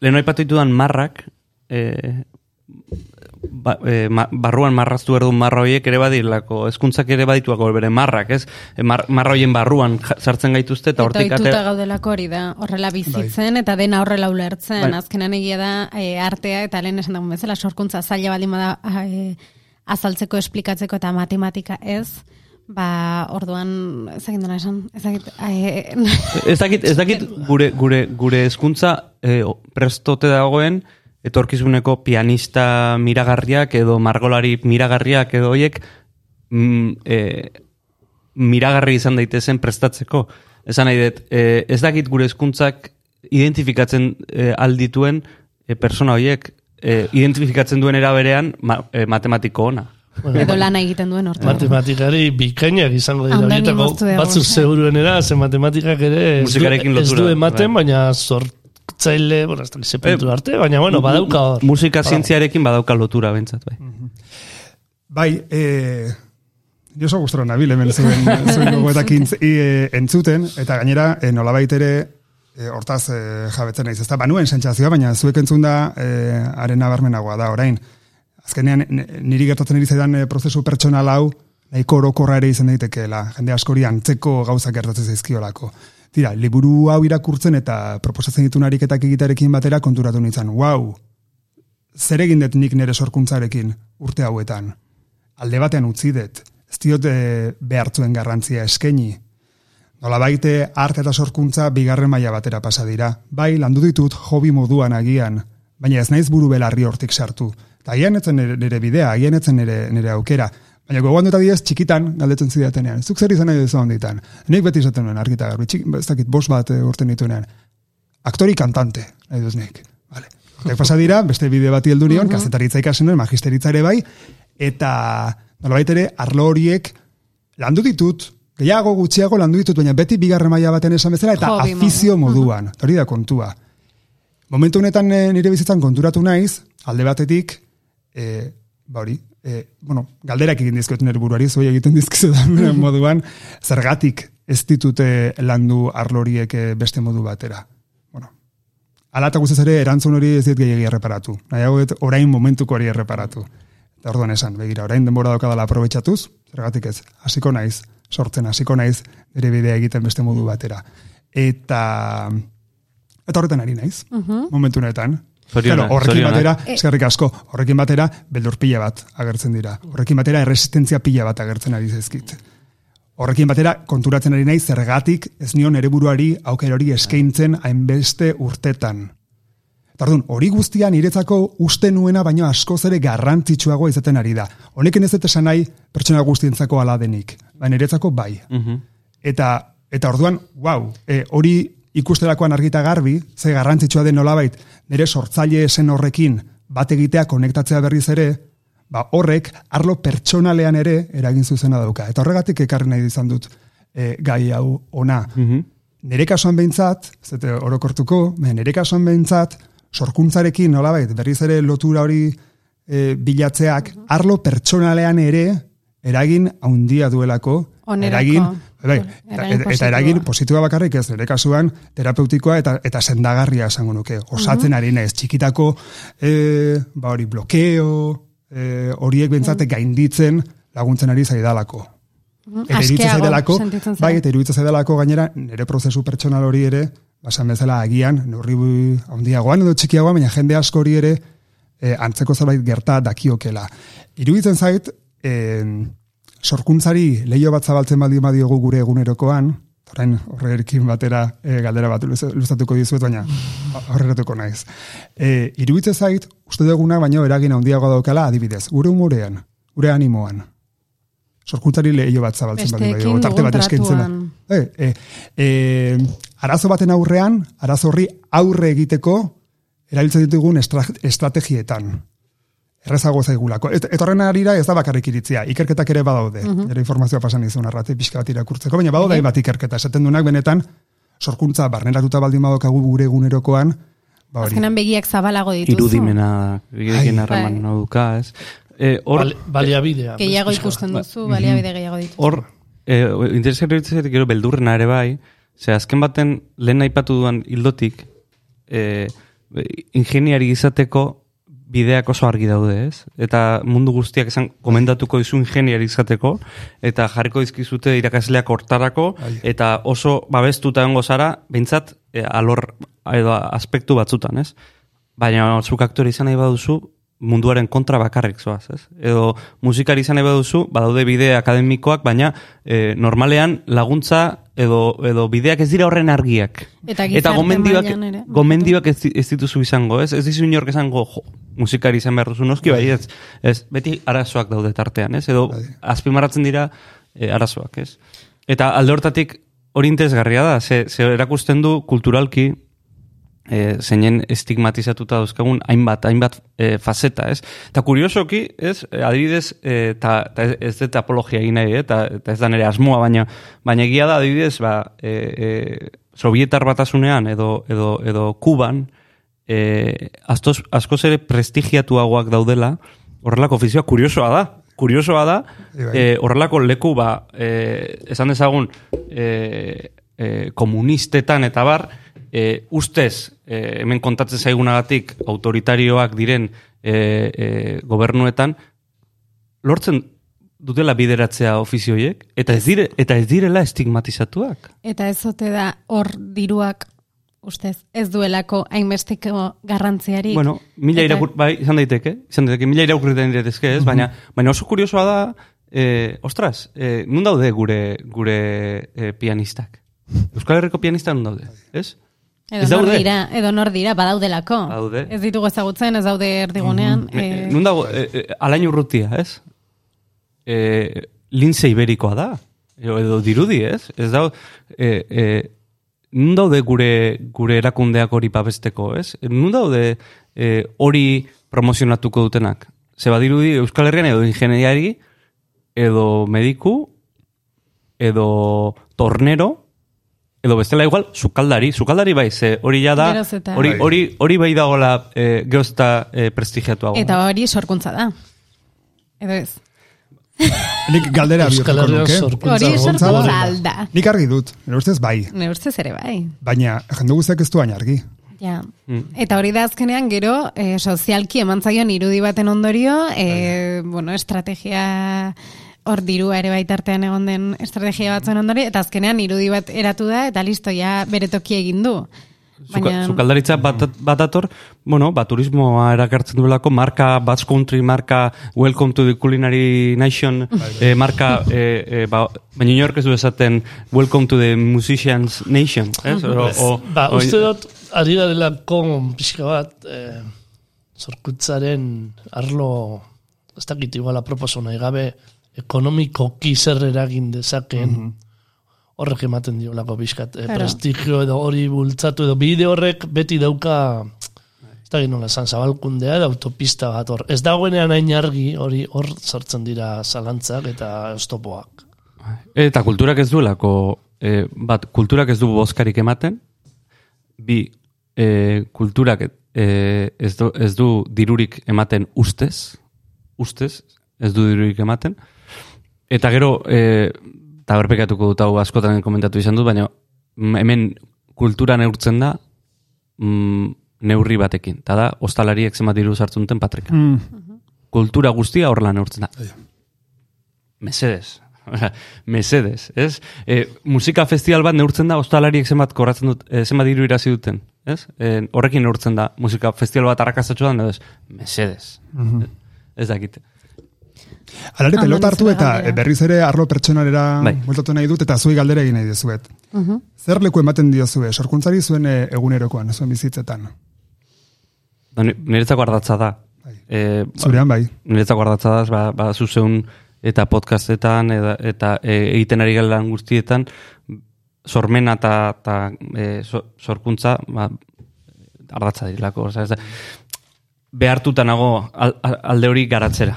lehen aipatu ditudan marrak, e, ba, e, ma, barruan marraztu erdun marra horiek ere badirlako, hezkuntzak ere badituako bere marrak, ez? E, mar, marra horien barruan sartzen gaituzte eta Eta hortik ohituta ate... gaudelako hori da, horrela bizitzen, eta dena horrela ulertzen. Bai. Azkenan egia da, e, artea, eta lehen esan dagoen bezala, sorkuntza zaila baldin bada e, azaltzeko, esplikatzeko eta matematika ez, ba, orduan, ez dakit nola esan, ez dakit, e, Ez dakit, ez dakit gure, gure, gure hezkuntza e, o- prestote dagoen etorkizuneko pianista miragarriak edo margolari miragarriak edo hoiek mm, e, miragarri izan daitezen prestatzeko. Esan nahi dut, e, ez dakit gure hezkuntzak identifikatzen e, aldituen e, persona horiek e, identifikatzen duen eraberean ma, e, matematiko ona. edo lana egiten duen hortu. matematikari bikainak izango dira horietako dugu, batzuk eh. ze matematikak ere ez du, Musikarekin ez du lotura, ematen, bai. baina sortzaile, bueno, ez da ze puntu arte, baina bueno, badauka hor. Musika zientziarekin badauka lotura bentsat, bai. Bai, e, jo oso gustora nabil hemen zuen, zuen gogoetak intz- i, e, entzuten, eta gainera, nolabait ere, e, hortaz e, jabetzen naiz. Ez da, banuen sentsazioa, baina zuek entzun da, e, haren nabarmenagoa da, orain. Azkenean, niri gertatzen ari zaidan e, prozesu pertsonal hau, nahiko orokorra ere izan daitekeela. Jende askori antzeko gauzak gertatzen zaizkiolako. Tira, liburu hau irakurtzen eta proposatzen ditun ariketak egitearekin batera konturatu nintzen. Wow, zer egin dut nik nire sorkuntzarekin urte hauetan? Alde batean utzi dut, ez diot eh, behartzuen garrantzia eskaini. Nola baite arte eta sorkuntza bigarren maila batera pasa dira. Bai, landu ditut hobi moduan agian, baina ez naiz buru belarri hortik sartu. Eta agian etzen nire, nire bidea, agian etzen nire, nire aukera. Baina gogoan dut adibidez txikitan galdetzen zidatenean. Zuk zer izan nahi duzu handitan. Nik beti izaten nuen argita garbi, txik, ez dakit, bost bat eh, urte nituenean. Aktori kantante, nahi duz nik. Vale. Pasa dira, beste bide bati heldu nion, kazetaritza ikasen nuen, magisteritza ere bai, eta nolabait ere, arlo horiek landu ditut, gehiago gutxiago landu ditut, baina beti bigarren maila baten esan bezala, eta Hobby afizio moduan. Hori da kontua. Momentu honetan eh, nire bizitzan konturatu naiz, alde batetik, e, ba hori, e, bueno, galderak egin dizkot nire buruari, zuei egiten dizkizudan moduan, zergatik ez ditute landu arlo horiek eh, beste modu batera. Bueno, ala eta guztiz ere erantzun hori ez dit gehiagia erreparatu. Nahiago orain momentuko hori erreparatu. Eta orduan esan, begira, orain denbora daukadala aprobetxatuz, zergatik ez, hasiko naiz, sortzen hasiko naiz, nire bidea egiten beste modu batera. Eta, eta horretan ari naiz, momentu honetan. Claro, horrekin zorionak. batera, eskerrik asko, horrekin batera, beldur pila bat agertzen dira. Horrekin batera, erresistentzia pila bat agertzen ari zaizkit. Horrekin batera, konturatzen ari naiz zergatik ez nion ere buruari aukera hori eskaintzen hainbeste urtetan. Eta orduan, hori guztian niretzako uste nuena baino askoz ere garrantzitsuago izaten ari da. Honekin ez dut esan nahi pertsona guztientzako ala denik, baina niretzako bai. Eta, eta orduan, wow, e, hori ikustelakoan argita garbi, ze garrantzitsua den nolabait, nire sortzaile esen horrekin bat egitea konektatzea berriz ere, ba horrek arlo pertsonalean ere eragin zuzena dauka. Eta horregatik ekarri nahi izan dut e, gai hau ona. Nire kasuan behintzat, dut orokortuko, nire kasuan behintzat, sorkuntzarekin nolabait berriz ere lotura hori e, bilatzeak, arlo pertsonalean ere eragin handia duelako, Onerako. eragin, bai, eta, Eragin eta, eta eragin positiboa. bakarrik ez, nire kasuan terapeutikoa eta eta sendagarria esango nuke. Osatzen ari naiz txikitako e, ba hori blokeo, e, horiek bentsate gainditzen laguntzen ari zaidalako. Eta iruditzen Askeago zaidalako, bai, eta iruditzen zaidalako gainera nire prozesu pertsonal hori ere basan bezala agian, neurri handiagoan edo txikiagoan, baina jende asko hori ere e, antzeko zerbait gerta dakiokela. Iruditzen zait, e, sorkuntzari leio bat zabaltzen baldin badiogu gure egunerokoan, orain horrekin batera e, galdera bat luzatuko dizuet, baina horreratuko naiz. E, iruditzen zait, uste duguna baino eragin handiago daukala adibidez, gure humorean, gure animoan. Sorkuntzari leio bat zabaltzen baldin badiogu, tarte bat eskentzen. E, e, e, arazo baten aurrean, arazo horri aurre egiteko erabiltzen ditugun estrategietan errezago zaigulako. Et, etorren arira ez da bakarrik iritzia, ikerketak ere badaude. Mm -hmm. informazioa pasan izun arrate pixka bat irakurtzeko, baina badaude bat ikerketa. Esaten dunak benetan, sorkuntza barneratuta baldin badokagu gure egunerokoan, ba hori. Azkenan begiak zabalago dituzu. Irudimena, begiekin harraman bai. duka, ez? E, or, baliabidea. Gehiago ikusten duzu, baliabide gehiago dituzu. Hor, e, interesgarri gero beldurrena ere bai, ze azken baten lehen aipatu duan hildotik, e, ingeniari izateko bideak oso argi daude, ez? Eta mundu guztiak esan komendatuko dizu ingeniari izateko, eta jarriko dizkizute irakasleak hortarako, eta oso babestuta egongo zara, behintzat, e, alor edo aspektu batzutan, ez? Baina zuk aktore izan nahi baduzu, munduaren kontra bakarrik zoaz, ez? Edo musikari izan nahi baduzu, badaude bide akademikoak, baina e, normalean laguntza edo, edo bideak ez dira horren argiak. Eta, eta gomendioak, gomendioak ez, ez dituzu izango, ez? Ez dizu inork esango, jo, musikari izan behar duzu noski, bai, ez, ez, beti arazoak daude tartean, ez? Edo bai. azpimarratzen dira e, arazoak, ez? Eta alde hortatik hori interesgarria da, ze, ze erakusten du kulturalki, e, zeinen estigmatizatuta dauzkagun hainbat, hainbat e, faceta, ez? Eta kuriosoki, ez, adibidez, eta e, ez dut apologia egin nahi, eta, eta ez da nire asmoa, baina, baina egia da, adibidez, ba, e, e, sovietar batasunean edo, edo, edo kuban, e, askoz, askoz ere prestigiatuagoak daudela, horrelako ofizioa kuriosoa da, kuriosoa da, e, horrelako leku, ba, e, esan dezagun, e, e, komunistetan eta bar, e, ustez, e, hemen kontatzen zaigunagatik autoritarioak diren e, e, gobernuetan, lortzen dutela bideratzea ofizioiek, eta ez, dire, eta ez direla estigmatizatuak. Eta ez zote da hor diruak ustez, ez duelako hainbesteko garrantziari. Bueno, mila eta... irakur, bai, izan daiteke, izan daiteke, mila irakurriten diretezke, ez, baina, baina oso kuriosoa da, eh, ostras, eh, nun daude gure, gure eh, pianistak? Euskal Herriko pianista nun daude, ez? Edo nor dira, edo nor dira, badaudelako. Daude. Ez ditugu ezagutzen, ez daude erdigunean. Mm -hmm. Nun dago, e, e, alain urrutia, ez? E, linze iberikoa da. Edo, dirudi, ez? Ez dago, e, e, nun daude gure, gure erakundeak hori babesteko, ez? Nun daude e, hori promozionatuko dutenak? Ze badirudi Euskal Herrian edo ingeniari, edo mediku, edo tornero, edo bestela igual, sukaldari, sukaldari bai, ze hori ja da, hori, bai. hori, hori bai dagoela e, geozta e, prestigiatu Eta hori sorkuntza da. Edo ez. Nik galdera bihurtuko nuke. Hori sorkuntza da. Nik argi dut, nire ustez bai. Nire ustez ere bai. Baina, jende guztiak ez du argi. Ja. Mm. Eta hori da azkenean gero e, sozialki emantzaion irudi baten ondorio, e, bueno, estrategia hor dirua ere baitartean egon den estrategia batzuen ondori, eta azkenean irudi bat eratu da, eta listo, ja bere toki egin du. Baina... Zukaldaritza bat, bat ator, bueno, ba, turismoa erakartzen duelako, marka Bats Country, marka Welcome to the Culinary Nation, eh, marka, eh, eh, ba, baina inork ez du esaten Welcome to the Musicians Nation. Eh? O, o, ba, o, uste dut, ari da dela kon pixka bat, eh, zorkutzaren arlo, ez dakit iguala proposona, egabe, ekonomiko kizer eragin dezaken mm -hmm. horrek ematen diolako bizkat. E, prestigio edo hori bultzatu edo bide horrek beti dauka ez da ginola esan zabalkundea edo autopista bat hor. Ez dagoenean hain argi hori hor sartzen dira zalantzak eta estopoak. Eta kulturak ez duelako e, bat kulturak ez du bozkarik ematen bi e, kulturak e, ez, du, ez du dirurik ematen ustez ustez ez du dirurik ematen Eta gero, e, eta berpekatuko dut hau askotan komentatu izan dut, baina hemen kultura neurtzen da mm, neurri batekin. Eta da, ostalariek zemat diru sartzen duten patrika. Mm. Kultura guztia horrela neurtzen da. Mesedes. Mesedes, ez? E, musika festival bat neurtzen da, ostalariek zenbat korratzen dut, e, zenbat diru irazi duten, ez? E, horrekin neurtzen da, musika festival bat arrakastatxo da, ez, mesedes. Ez dakit. Alare, Aman pelota hartu eta e, berriz ere arlo pertsonalera Bai. bueltatu nahi dut, eta zuei galdera egin nahi dizuet. Zer leku ematen diozue, sorkuntzari zuen e, egunerokoan, zuen bizitzetan? Ni- Niretzako ardatza da. Bai. E, Zurean bai. niretzako ardatza da, ba, ba zuzeun eta podcastetan eta, eta e, egiten ari galan guztietan sormena eta, eta e, so- sorkuntza ba, ardatza dirilako. Oza, ez da, behartuta nago al- al- alde hori garatzera.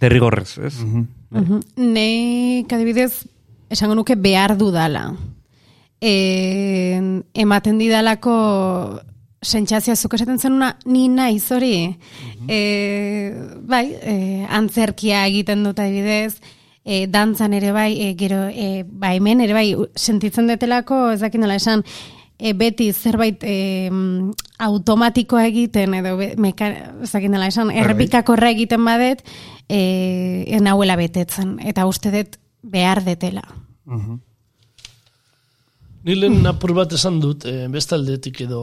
Derrigorrez, ez? Mhm. Nek adibidez, esango nuke behar dudala. E, ematen didalako sentsazioa zuk esaten zenuna ni naiz hori. E, bai, e, antzerkia egiten dut adibidez, e, dantzan ere bai, e, gero, e, ba hemen ere bai, sentitzen detelako, ez dakit nola esan, e, beti zerbait e, automatikoa egiten, edo be, meka, ez dakit nola esan, errepikakorra egiten badet, e, ez nahuela betetzen, eta uste dut behar detela. Ni lehen apur bat esan dut, e, bestaldetik edo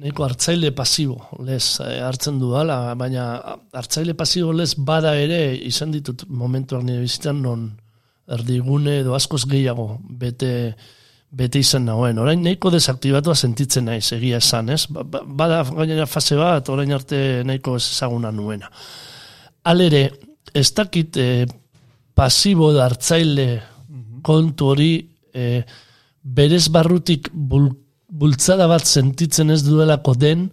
nahiko hartzaile pasibo lez eh, hartzen du ala, baina hartzaile pasibo lez bada ere izan ditut momentuak nire bizitzan non erdigune edo askoz gehiago bete bete izan nagoen. Orain nahiko desaktibatua sentitzen naiz, egia esan, ez? Ba- ba- Bada gainera fase bat, orain arte nahiko ez ezaguna nuena. Alere, ez dakit eh, pasibo da hartzaile kontu hori eh, berez barrutik bul, bultzada bat sentitzen ez duelako den,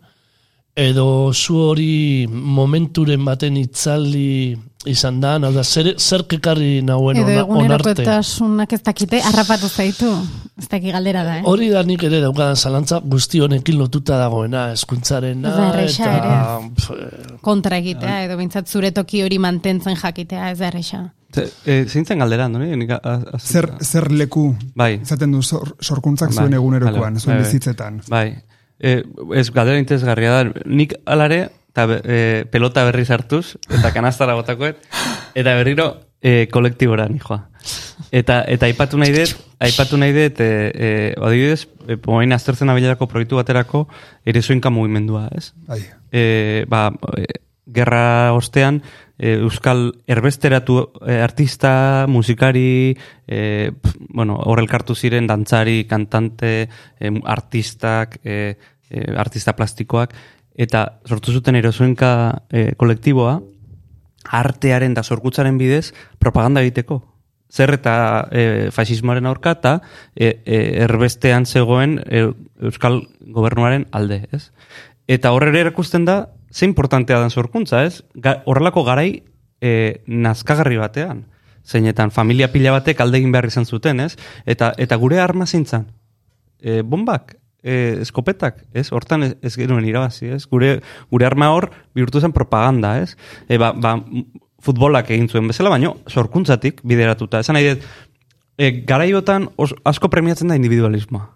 edo zu hori momenturen baten itzaldi izan da, hau da, zer, zer kekarri nauen edo ona- onarte. egunerokotasunak ez dakite, harrapatu zaitu. Ez daki galdera da, eh? Hori da nik ere daukadan zalantza guzti honekin lotuta dagoena, eskuntzarena, Ez da eta... pf, eh, kontra egitea, edo bintzat zure toki hori mantentzen jakitea, ez da erresa. Ze- E, zeintzen galdera, no? Nik, a- a- Zer, zer leku Bai. izaten du sor, sorkuntzak Bai, zuen egunerokoan, zuen bizitzetan. Bai. E, ez galdera interesgarria da. Nik alare, eta e, pelota berri sartuz, eta kanastara botakoet, eta berriro e, kolektibora nijoa. Eta, eta aipatu nahi dut, aipatu nahi dut, e, e, adibidez, e, moain aztertzen abilerako proiektu baterako, ere zoinka mugimendua, ez? Bai. e, ba, e, gerra ostean e, euskal erbesteratu e, artista, musikari, e, pf, bueno, horrelkartu ziren dantzari, kantante, e, artistak, e, e, artista plastikoak, eta sortu zuten erozuenka e, kolektiboa, artearen da sorkutzaren bidez propaganda egiteko. Zer eta e, fasismoaren aurka eta e, e, erbestean zegoen e, Euskal Gobernuaren alde, ez? Eta horre ere erakusten da, ze importantea den sorkuntza, ez? Ga, horrelako garai e, nazkagarri batean. Zeinetan, familia pila batek alde egin behar izan zuten, ez? Eta, eta gure arma zeintzan? E, bombak, e, eskopetak, ez? Hortan ez, ez genuen irabazi, ez? Gure, gure arma hor bihurtu zen propaganda, ez? E, ba, ba, futbolak egin zuen bezala, baino sorkuntzatik bideratuta. Esan nahi dut, e, garaiotan asko premiatzen da individualismoa.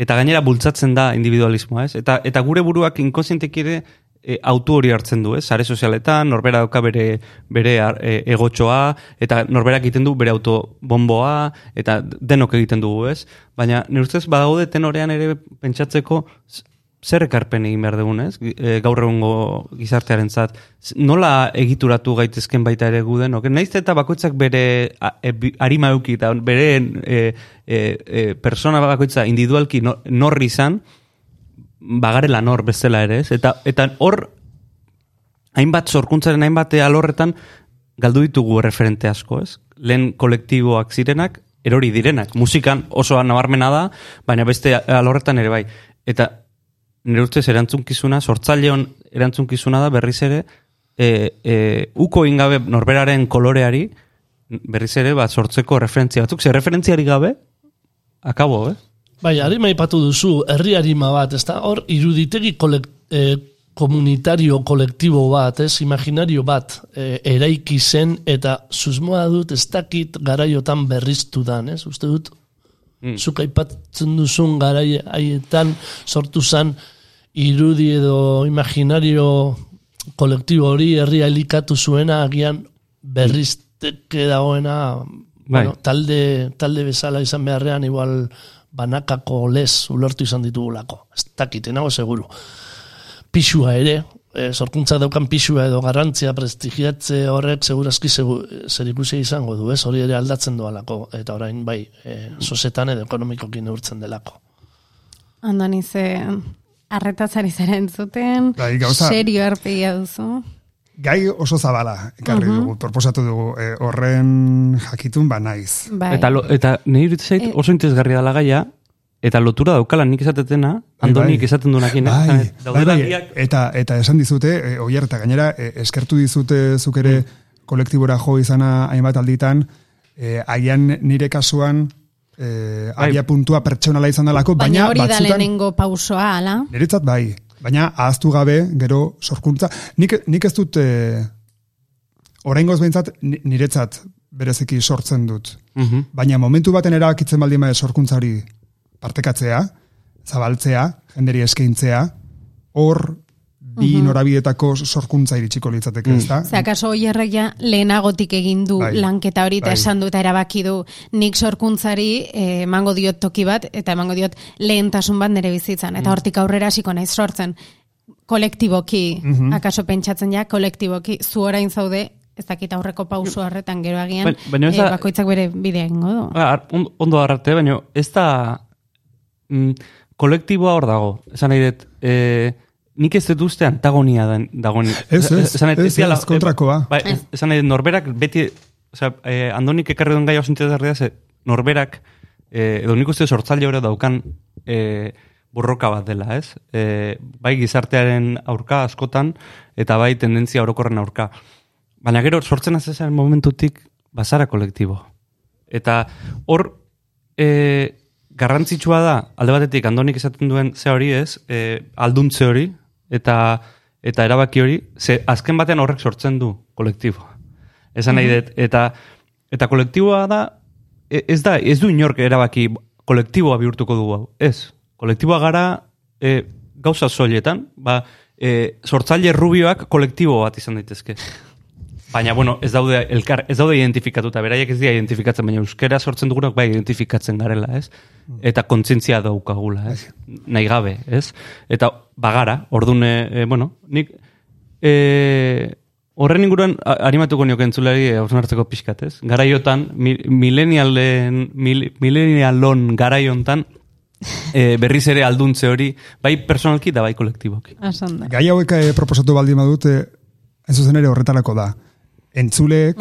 Eta gainera bultzatzen da individualismoa, ez? Eta, eta gure buruak inkonsientek ere e, autu hori hartzen du, ez? Sare sozialetan, norbera dauka bere, bere e, egotxoa, eta norberak egiten du bere autobomboa, eta denok egiten dugu, ez? Baina, nire ustez, badaude tenorean ere pentsatzeko zer ekarpen egin behar dugun, ez? E, gaur egungo gizartearen zat. Nola egituratu gaitezken baita ere guden, ok? Naiz eta bakoitzak bere e, arima euki, eta bere e, e, e, persona bakoitza individualki no- norri izan, bagarela nor bezala ere, ez? Eta, eta hor, hainbat sorkuntzaren hainbat alorretan galdu ditugu referente asko, ez? Lehen kolektiboak zirenak, erori direnak. Musikan oso nabarmena da, baina beste alorretan ere bai. Eta nire ustez erantzunkizuna, sortzaileon erantzunkizuna da berriz ere, e, e, uko ingabe norberaren koloreari, berriz ere, bat sortzeko referentzia batzuk. Ze referentziari gabe, akabo, eh? Bai, harima ipatu duzu, herri harima bat, ez da, hor, iruditegi kolek, eh, komunitario kolektibo bat, ez, imaginario bat, eh, eraiki zen, eta susmoa dut, ez dakit garaiotan berriztu dan, ez, uste dut, Mm. zuk aipatzen duzun garai haietan sortu zen irudi edo imaginario kolektibo hori herria elikatu zuena agian berrizteke dagoena Bai. Bueno, talde, talde bezala izan beharrean, igual banakako lez ulertu izan ditugulako. Ez dakit, nago seguru. Pixua ere, e, sorkuntza daukan pixua edo garrantzia prestigiatze horrek segurazki segu, zer ikusi izango du, ez? Hori ere aldatzen doalako, eta orain bai, e, sosetan edo ekonomikokin neurtzen delako. Andoni ze arretatzari zara entzuten, Bai, gauza- serio arpegia duzu. Gai oso zabala, ekarri dugu, proposatu dugu, e, horren jakitun ba naiz. Bai. Eta, lo, eta nahi iruditzen zait Eh. oso interesgarria dela gaia, eta lotura daukala nik esatetena, andonik esaten duenakin. eh? Bai, bai, bai, eta, eta esan dizute, e, oier, eta gainera, e, eskertu dizute zuk ere kolektibora jo izana hainbat alditan, e, agian nire kasuan, e, Bai. abia puntua pertsonala izan dalako, Baina baina, hori da batzutan, lehenengo pausoa, ala? niretzat bai, baina ahaztu gabe, gero sorkuntza, nik, nik ez dut, e, oraingoz behintzat, ni- niretzat bereziki sortzen dut. Mhm. Baina momentu baten erabakitzen baldin bada sorkuntza hori partekatzea, zabaltzea, jenderi eskaintzea, hor bi norabidetako sorkuntza iritsiko litzateke, ezta? Ze akaso oierrek ja lehenagotik egin du Bai, lanketa hori eta bai. esan du eta erabaki du nik sorkuntzari eh, emango diot toki bat eta emango diot lehentasun bat nire bizitzan. Eta hortik aurrera hasiko naiz sortzen kolektiboki, akaso pentsatzen ja, kolektiboki, zu orain zaude, ez dakit aurreko pauso horretan gero agian, ez eh, bakoitzak bere bidea egingo du. Ar- on- ondo arrate, baina ez da mm, kolektiboa hor dago. Esan nahi dut, e, nik ez dut uste antagonia den, dagoni. Ez, ez, Esan ez, diala- ez, kontrakoa. Ez- esan nahi norberak beti, osea, e, andonik ekarri duen gai oso interesgarria, ze norberak, e, edo nik uste sortzaile hori daukan e, borroka bat dela, ez? E, bai gizartearen aurka askotan, eta bai tendentzia orokorren aurka. Baina gero sortzen azizaren momentutik bazara kolektibo. Eta hor e, garrantzitsua da, alde batetik andonik esaten duen ze hori ez, e, alduntze hori, eta eta erabaki hori, ze azken batean horrek sortzen du kolektibo. Esan nahi dut, eta, eta kolektiboa da, e- ez da, ez du inork erabaki kolektiboa bihurtuko dugu hau. Ez, kolektiboa gara e, gauza soiletan, ba, e, sortzaile rubioak kolektibo bat izan daitezke. Baina, bueno, ez daude, elkar, ez daude identifikatuta, beraiek ez dira identifikatzen, baina euskera sortzen dugunok bai identifikatzen garela, ez? Eta kontzientzia daukagula, ez? Nahi gabe, ez? Eta bagara, ordune, e, bueno, nik e, horren inguruan animatuko nioke entzulari e, hausnartzeko pixkat, ez? Garaiotan, milenialen, mil, milenialon garaiontan, e, berriz ere alduntze hori, bai personalki da bai kolektiboki. Gai hauek eh, proposatu baldin badut, eh, hain zuzen ere horretarako da. Entzuleek,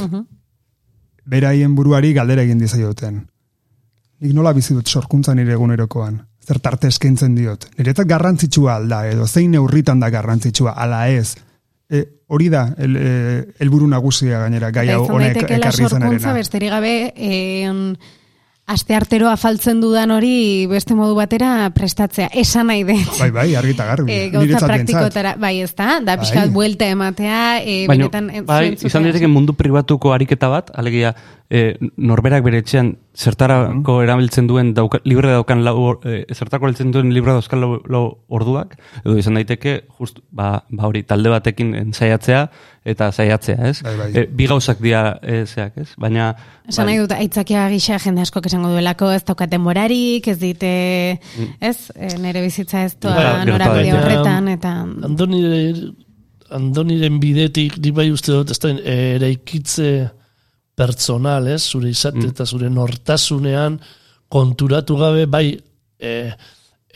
beraien buruari galdera egin dizaioten. Nik nola bizi dut sorkuntza nire egunerokoan? Zer tarte eskaintzen diot? Niretzat garrantzitsua alda, edo zein neurritan da garrantzitsua, ala ez. E, hori da, el, e, helburu nagusia gainera, gai Eta izan honek ekarri sorkuntza izanarena. besterik gabe eh, aste artero afaltzen dudan hori beste modu batera prestatzea. Esan nahi dut. Bai, bai, argita garbi. E, gauza praktikotara, bai ez da, da Bai. pixkat buelta ematea, e, Baina, benetan bai, izan daiteke mundu pribatuko ariketa bat, alegia, e, norberak bere etxean zertarako erabiltzen duen dauka, libre daukan lau, e, zertarako erabiltzen duen libre dauzkan lau, lau orduak, edo izan daiteke, just, ba, ba hori, talde batekin ensaiatzea, eta saiatzea, ez? Bai, bai. E, bi gauzak dira e, zeak, ez? Baina, Esan bai, nahi dut, aitzakia gisa jende askok esango duelako, ez daukat denborarik, ez dite, ez, e, nire bizitza ez doa Bai, norabide horretan, eta... Andonire, Andoniren bidetik, nik bai uste dut, ez da, eraikitze pertsonal, ez, zure izate eta zure nortasunean konturatu gabe, bai, e,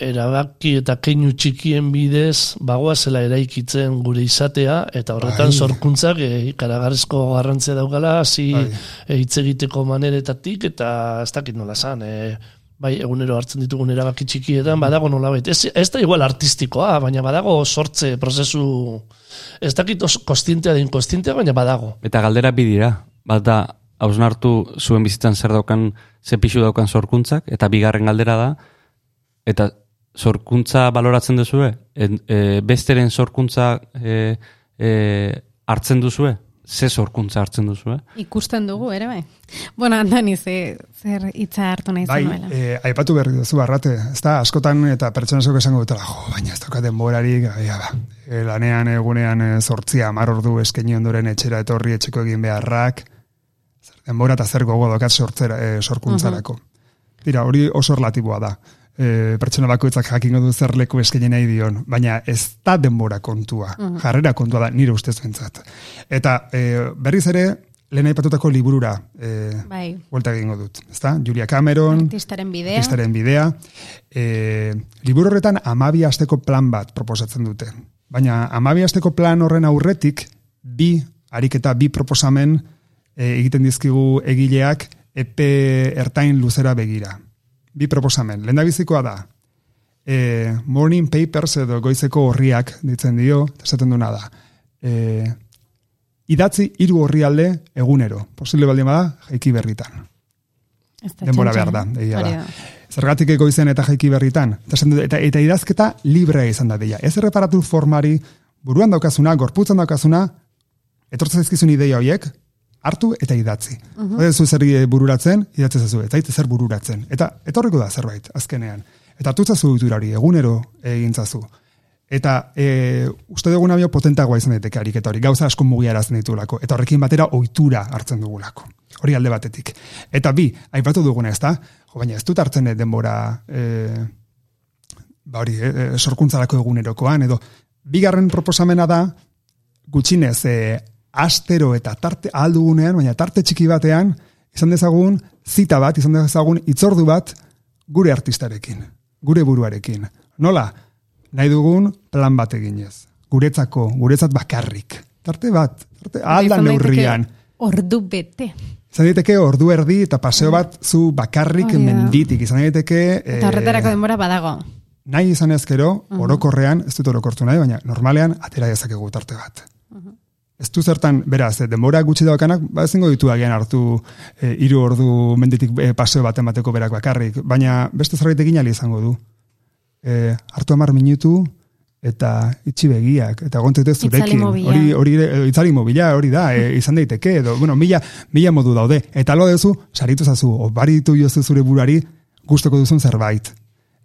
erabaki eta keinu txikien bidez, bagoazela eraikitzen gure izatea, eta horretan Bai. sorkuntzak e, ikaragarrizko garrantzia daukala, hasi Bai. e, hitz egiteko maneretatik, eta ez dakit nola zan, e, bai, egunero hartzen ditugun erabaki txikietan, badago nolabait. Ez, ez da igual artistikoa, baina badago sortze prozesu, ez dakit kostientea da inkostientea, baina badago. Eta galdera bi dira. Bat da, hausnartu zuen bizitzan zer daukan, ze pixu daukan sorkuntzak, eta bigarren galdera da, eta sorkuntza baloratzen duzue? En, e, besteren sorkuntza e, e, hartzen duzue? Ze sorkuntza hartzen duzue? Ikusten dugu, ere bai. Bueno, Andoni, ze, zer hitza hartu nahi Bai, zenuela. e, aipatu berri duzu barrate, ez da, askotan eta pertsona askok esango dutela, jo, baina ez daukat denborarik, ja, ba, e, lanean egunean e, zortzia amar ordu eskaini ondoren etxera etorri etxeko egin beharrak, denbora eta zer gogo daukat sortzera, e, sorkuntzarako. Dira, hori oso relatiboa da. E, pertsona bakoitzak jakingo du zer leku eskaini nahi dion, baina ez da denbora kontua, jarrera kontua da, nire ustez bentzat. Eta e, berriz ere, lehen aipatutako liburura e, Bai. vuelta egingo dut. Ezta? Julia Cameron, Artistaren bidea. artistaren bidea. E, liburu horretan amabi asteko plan bat proposatzen dute. Baina amabi asteko plan horren aurretik, bi ariketa, bi proposamen e, egiten dizkigu egileak epe ertain luzera begira. Bi proposamen. Lehen bizikoa da, e, morning papers edo goizeko horriak ditzen dio, esaten duna da. E, idatzi hiru orrialde egunero. Posible baldin bada, jaiki berritan denbora behar da, egia da. Zergatik egoizen eta jaiki berritan. Eta, eta idazketa librea izan da deia. Ez erreparatu formari, buruan daukazuna, gorputzan daukazuna, etortzen zaizkizun ideia horiek, hartu eta idatzi. Uh -huh. zu zer eh, bururatzen, idatzi zazu, eta ite zer bururatzen. Eta etorriko da zerbait, azkenean. Eta hartu zazu hori, egunero egin zazu. Eta e, uste dugun abio potentagoa izan daiteke ariketa hori, gauza asko mugiarazten ditulako, eta horrekin batera ohitura hartzen dugulako. Hori alde batetik. Eta bi, aipatu duguna ez da, jo, baina ez dut hartzen eh, denbora e, ba hori, e, sorkuntzarako egunerokoan, edo bigarren proposamena da, gutxinez, e, astero eta tarte aldugunean, baina tarte txiki batean, izan dezagun zita bat, izan dezagun itzordu bat gure artistarekin, gure buruarekin. Nola, nahi dugun plan bat eginez. Guretzako, guretzat bakarrik. Tarte bat, tarte Bai, alda izan daiteke neurrian. Ordu bete. Izan daiteke ordu erdi eta paseo bat zu bakarrik da. menditik. Izan daiteke... Eta horretarako denbora badago. nahi izan ezkero, orokorrean, ez dut orokortu nahi, baina normalean atera dezakegu tarte bat. Ez du zertan, beraz, eh, denbora gutxi daukanak, ba ezingo ditu agian hartu e, iru ordu mendetik e, paseo bat emateko berak bakarrik, baina beste zerbait egin izango du. E, hartu amar minutu, eta itxi begiak, eta Itzali zurekin. Hori, hori, itzali mobila, hori da, e, izan daiteke, edo, bueno, mila, mila modu daude. Eta lo duzu, saritu zazu, obaritu jozu zure burari, gustoko duzun zerbait.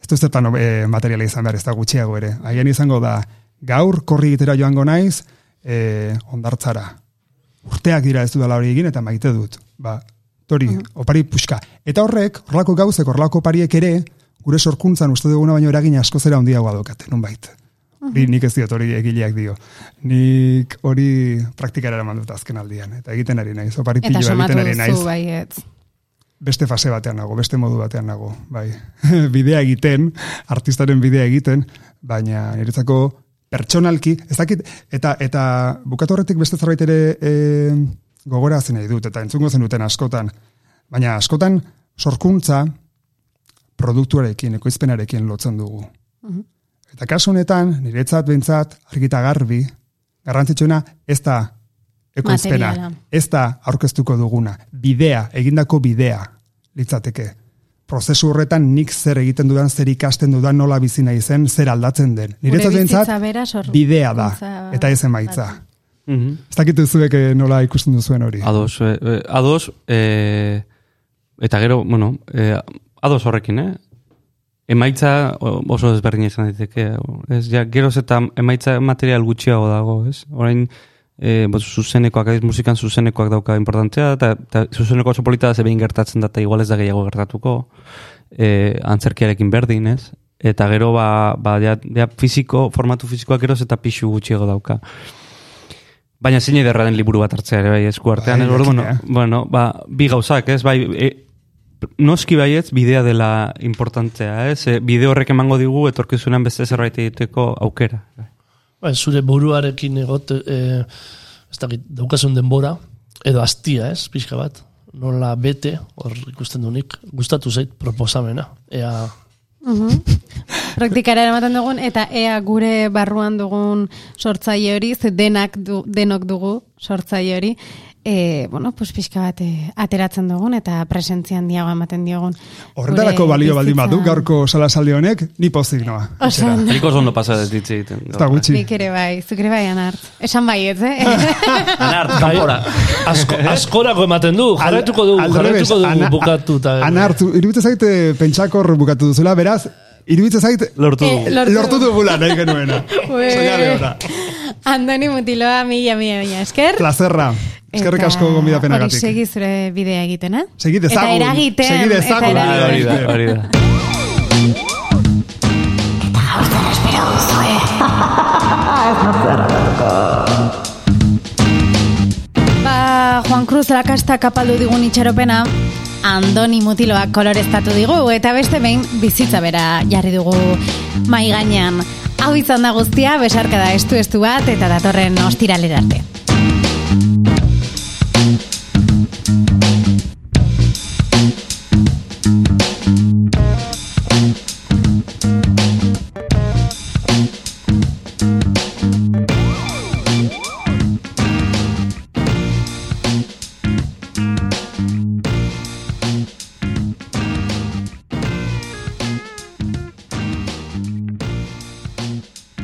Ez du zertan e, materiala izan behar, ez da gutxiago ere. Haien izango da, gaur korri egitera joango naiz, e, ondartzara. Urteak dira ez dudala hori egin, eta maite dut. Ba, tori, opari puxka. Eta horrek, horlako gauzek, horlako opariek ere, gure sorkuntzan uste duguna baino eragin asko zera handiagoa daukate, nunbait. Hori nik ez diot hori egileak dio. Nik hori praktikara eraman dut azken aldian. Eta egiten ari naiz, opari Eta piloa somatu egiten ari naiz duzu, baiet. beste fase batean nago, beste modu batean nago, bai. bidea egiten, artistaren bidea egiten, baina niretzako pertsonalki, ez dakit, eta, eta bukatu horretik beste zerbait ere e, gogora nahi dut, eta entzungo zen duten askotan, baina askotan sorkuntza produktuarekin, ekoizpenarekin lotzen dugu. Eta kasu honetan, niretzat bentzat, argita garbi, garrantzitsuena ez da ekoizpena, Materiala. ez da aurkeztuko duguna, bidea, egindako bidea litzateke. Prozesu horretan nik zer egiten dudan, zer ikasten dudan, nola bizi nahi zen, zer aldatzen den. Niretzat sorkuntza bidea da, eta ez emaitza. Ez dakitu zuek eh, nola ikusten duzuen hori. Ados, eh, ados, eh, eta gero, bueno, eh, ados horrekin, eh? Emaitza oso desberdina izan daiteke. Ez, ja, geroz eta emaitza material gutxiago dago, ez? Orain, eh, bot, zuzenekoak, adiz musikan zuzenekoak dauka importantzia, eta, eta zuzeneko oso polita da ze behin gertatzen da, eta igual ez da gehiago gertatuko, eh, antzerkiarekin berdin, ez? Eta gero, ba, ba ja, ja fiziko, formatu fizikoak geroz eta pixu gutxiago dauka. Baina zein ederra den liburu bat hartzea ere, bai, esku artean, Bai, bueno, bueno, ba, bi gauzak, ez, bai, e, noski baietz bidea dela importantzea, ez, e, bide horrek emango digu etorkizunan beste zerbait egiteko aukera. Ba, zure buruarekin egot, e, ez dakit, daukasun denbora, edo astia, ez, pixka bat, nola bete, hor ikusten dunik, gustatu zait proposamena. Ea, Praktikara eramaten dugun, eta ea gure barruan dugun sortzaile hori, ze denak du, denok dugu sortzaile hori, e, bueno, pues pixka bat eh, ateratzen dugun eta presentzia handiago ematen diogun. Horretarako balio baldin badu gaurko salasaldi honek, ni pozik noa. Nik oso ondo pasa. Ez da gutxi. Nik ere bai, zuk ere bai anart. Esan baietz, eh? Anart, bai, asko, askorako ematen du, revés, jarraituko dugu ana- bukatu. eta- Ana hartu, iruditzen zaite pentsakor bukatu duzula, beraz, Iruditzen zait, Lortu Eh, dugu. lortu lortu dugula nahi genuena. Andoni Mutiloa, mila, mila, mila, esker. Plazerra. Eskerrik asko gonbidapenagatik. Hori segi zure bidea egiten, eh? Segi dezagun. Eta eragiten. Segi dezagun. eta Ah, Hori da, eragiten. hori da. Ba, Juan Cruz lakasta kapaldu digun itxaropena, Andoni Mutiloak koloreztatu digu, eta beste behin bizitza bera jarri dugu mai gainean. Hau izan da guztia, besarka da estu estu bat, eta datorren ostiralera arte.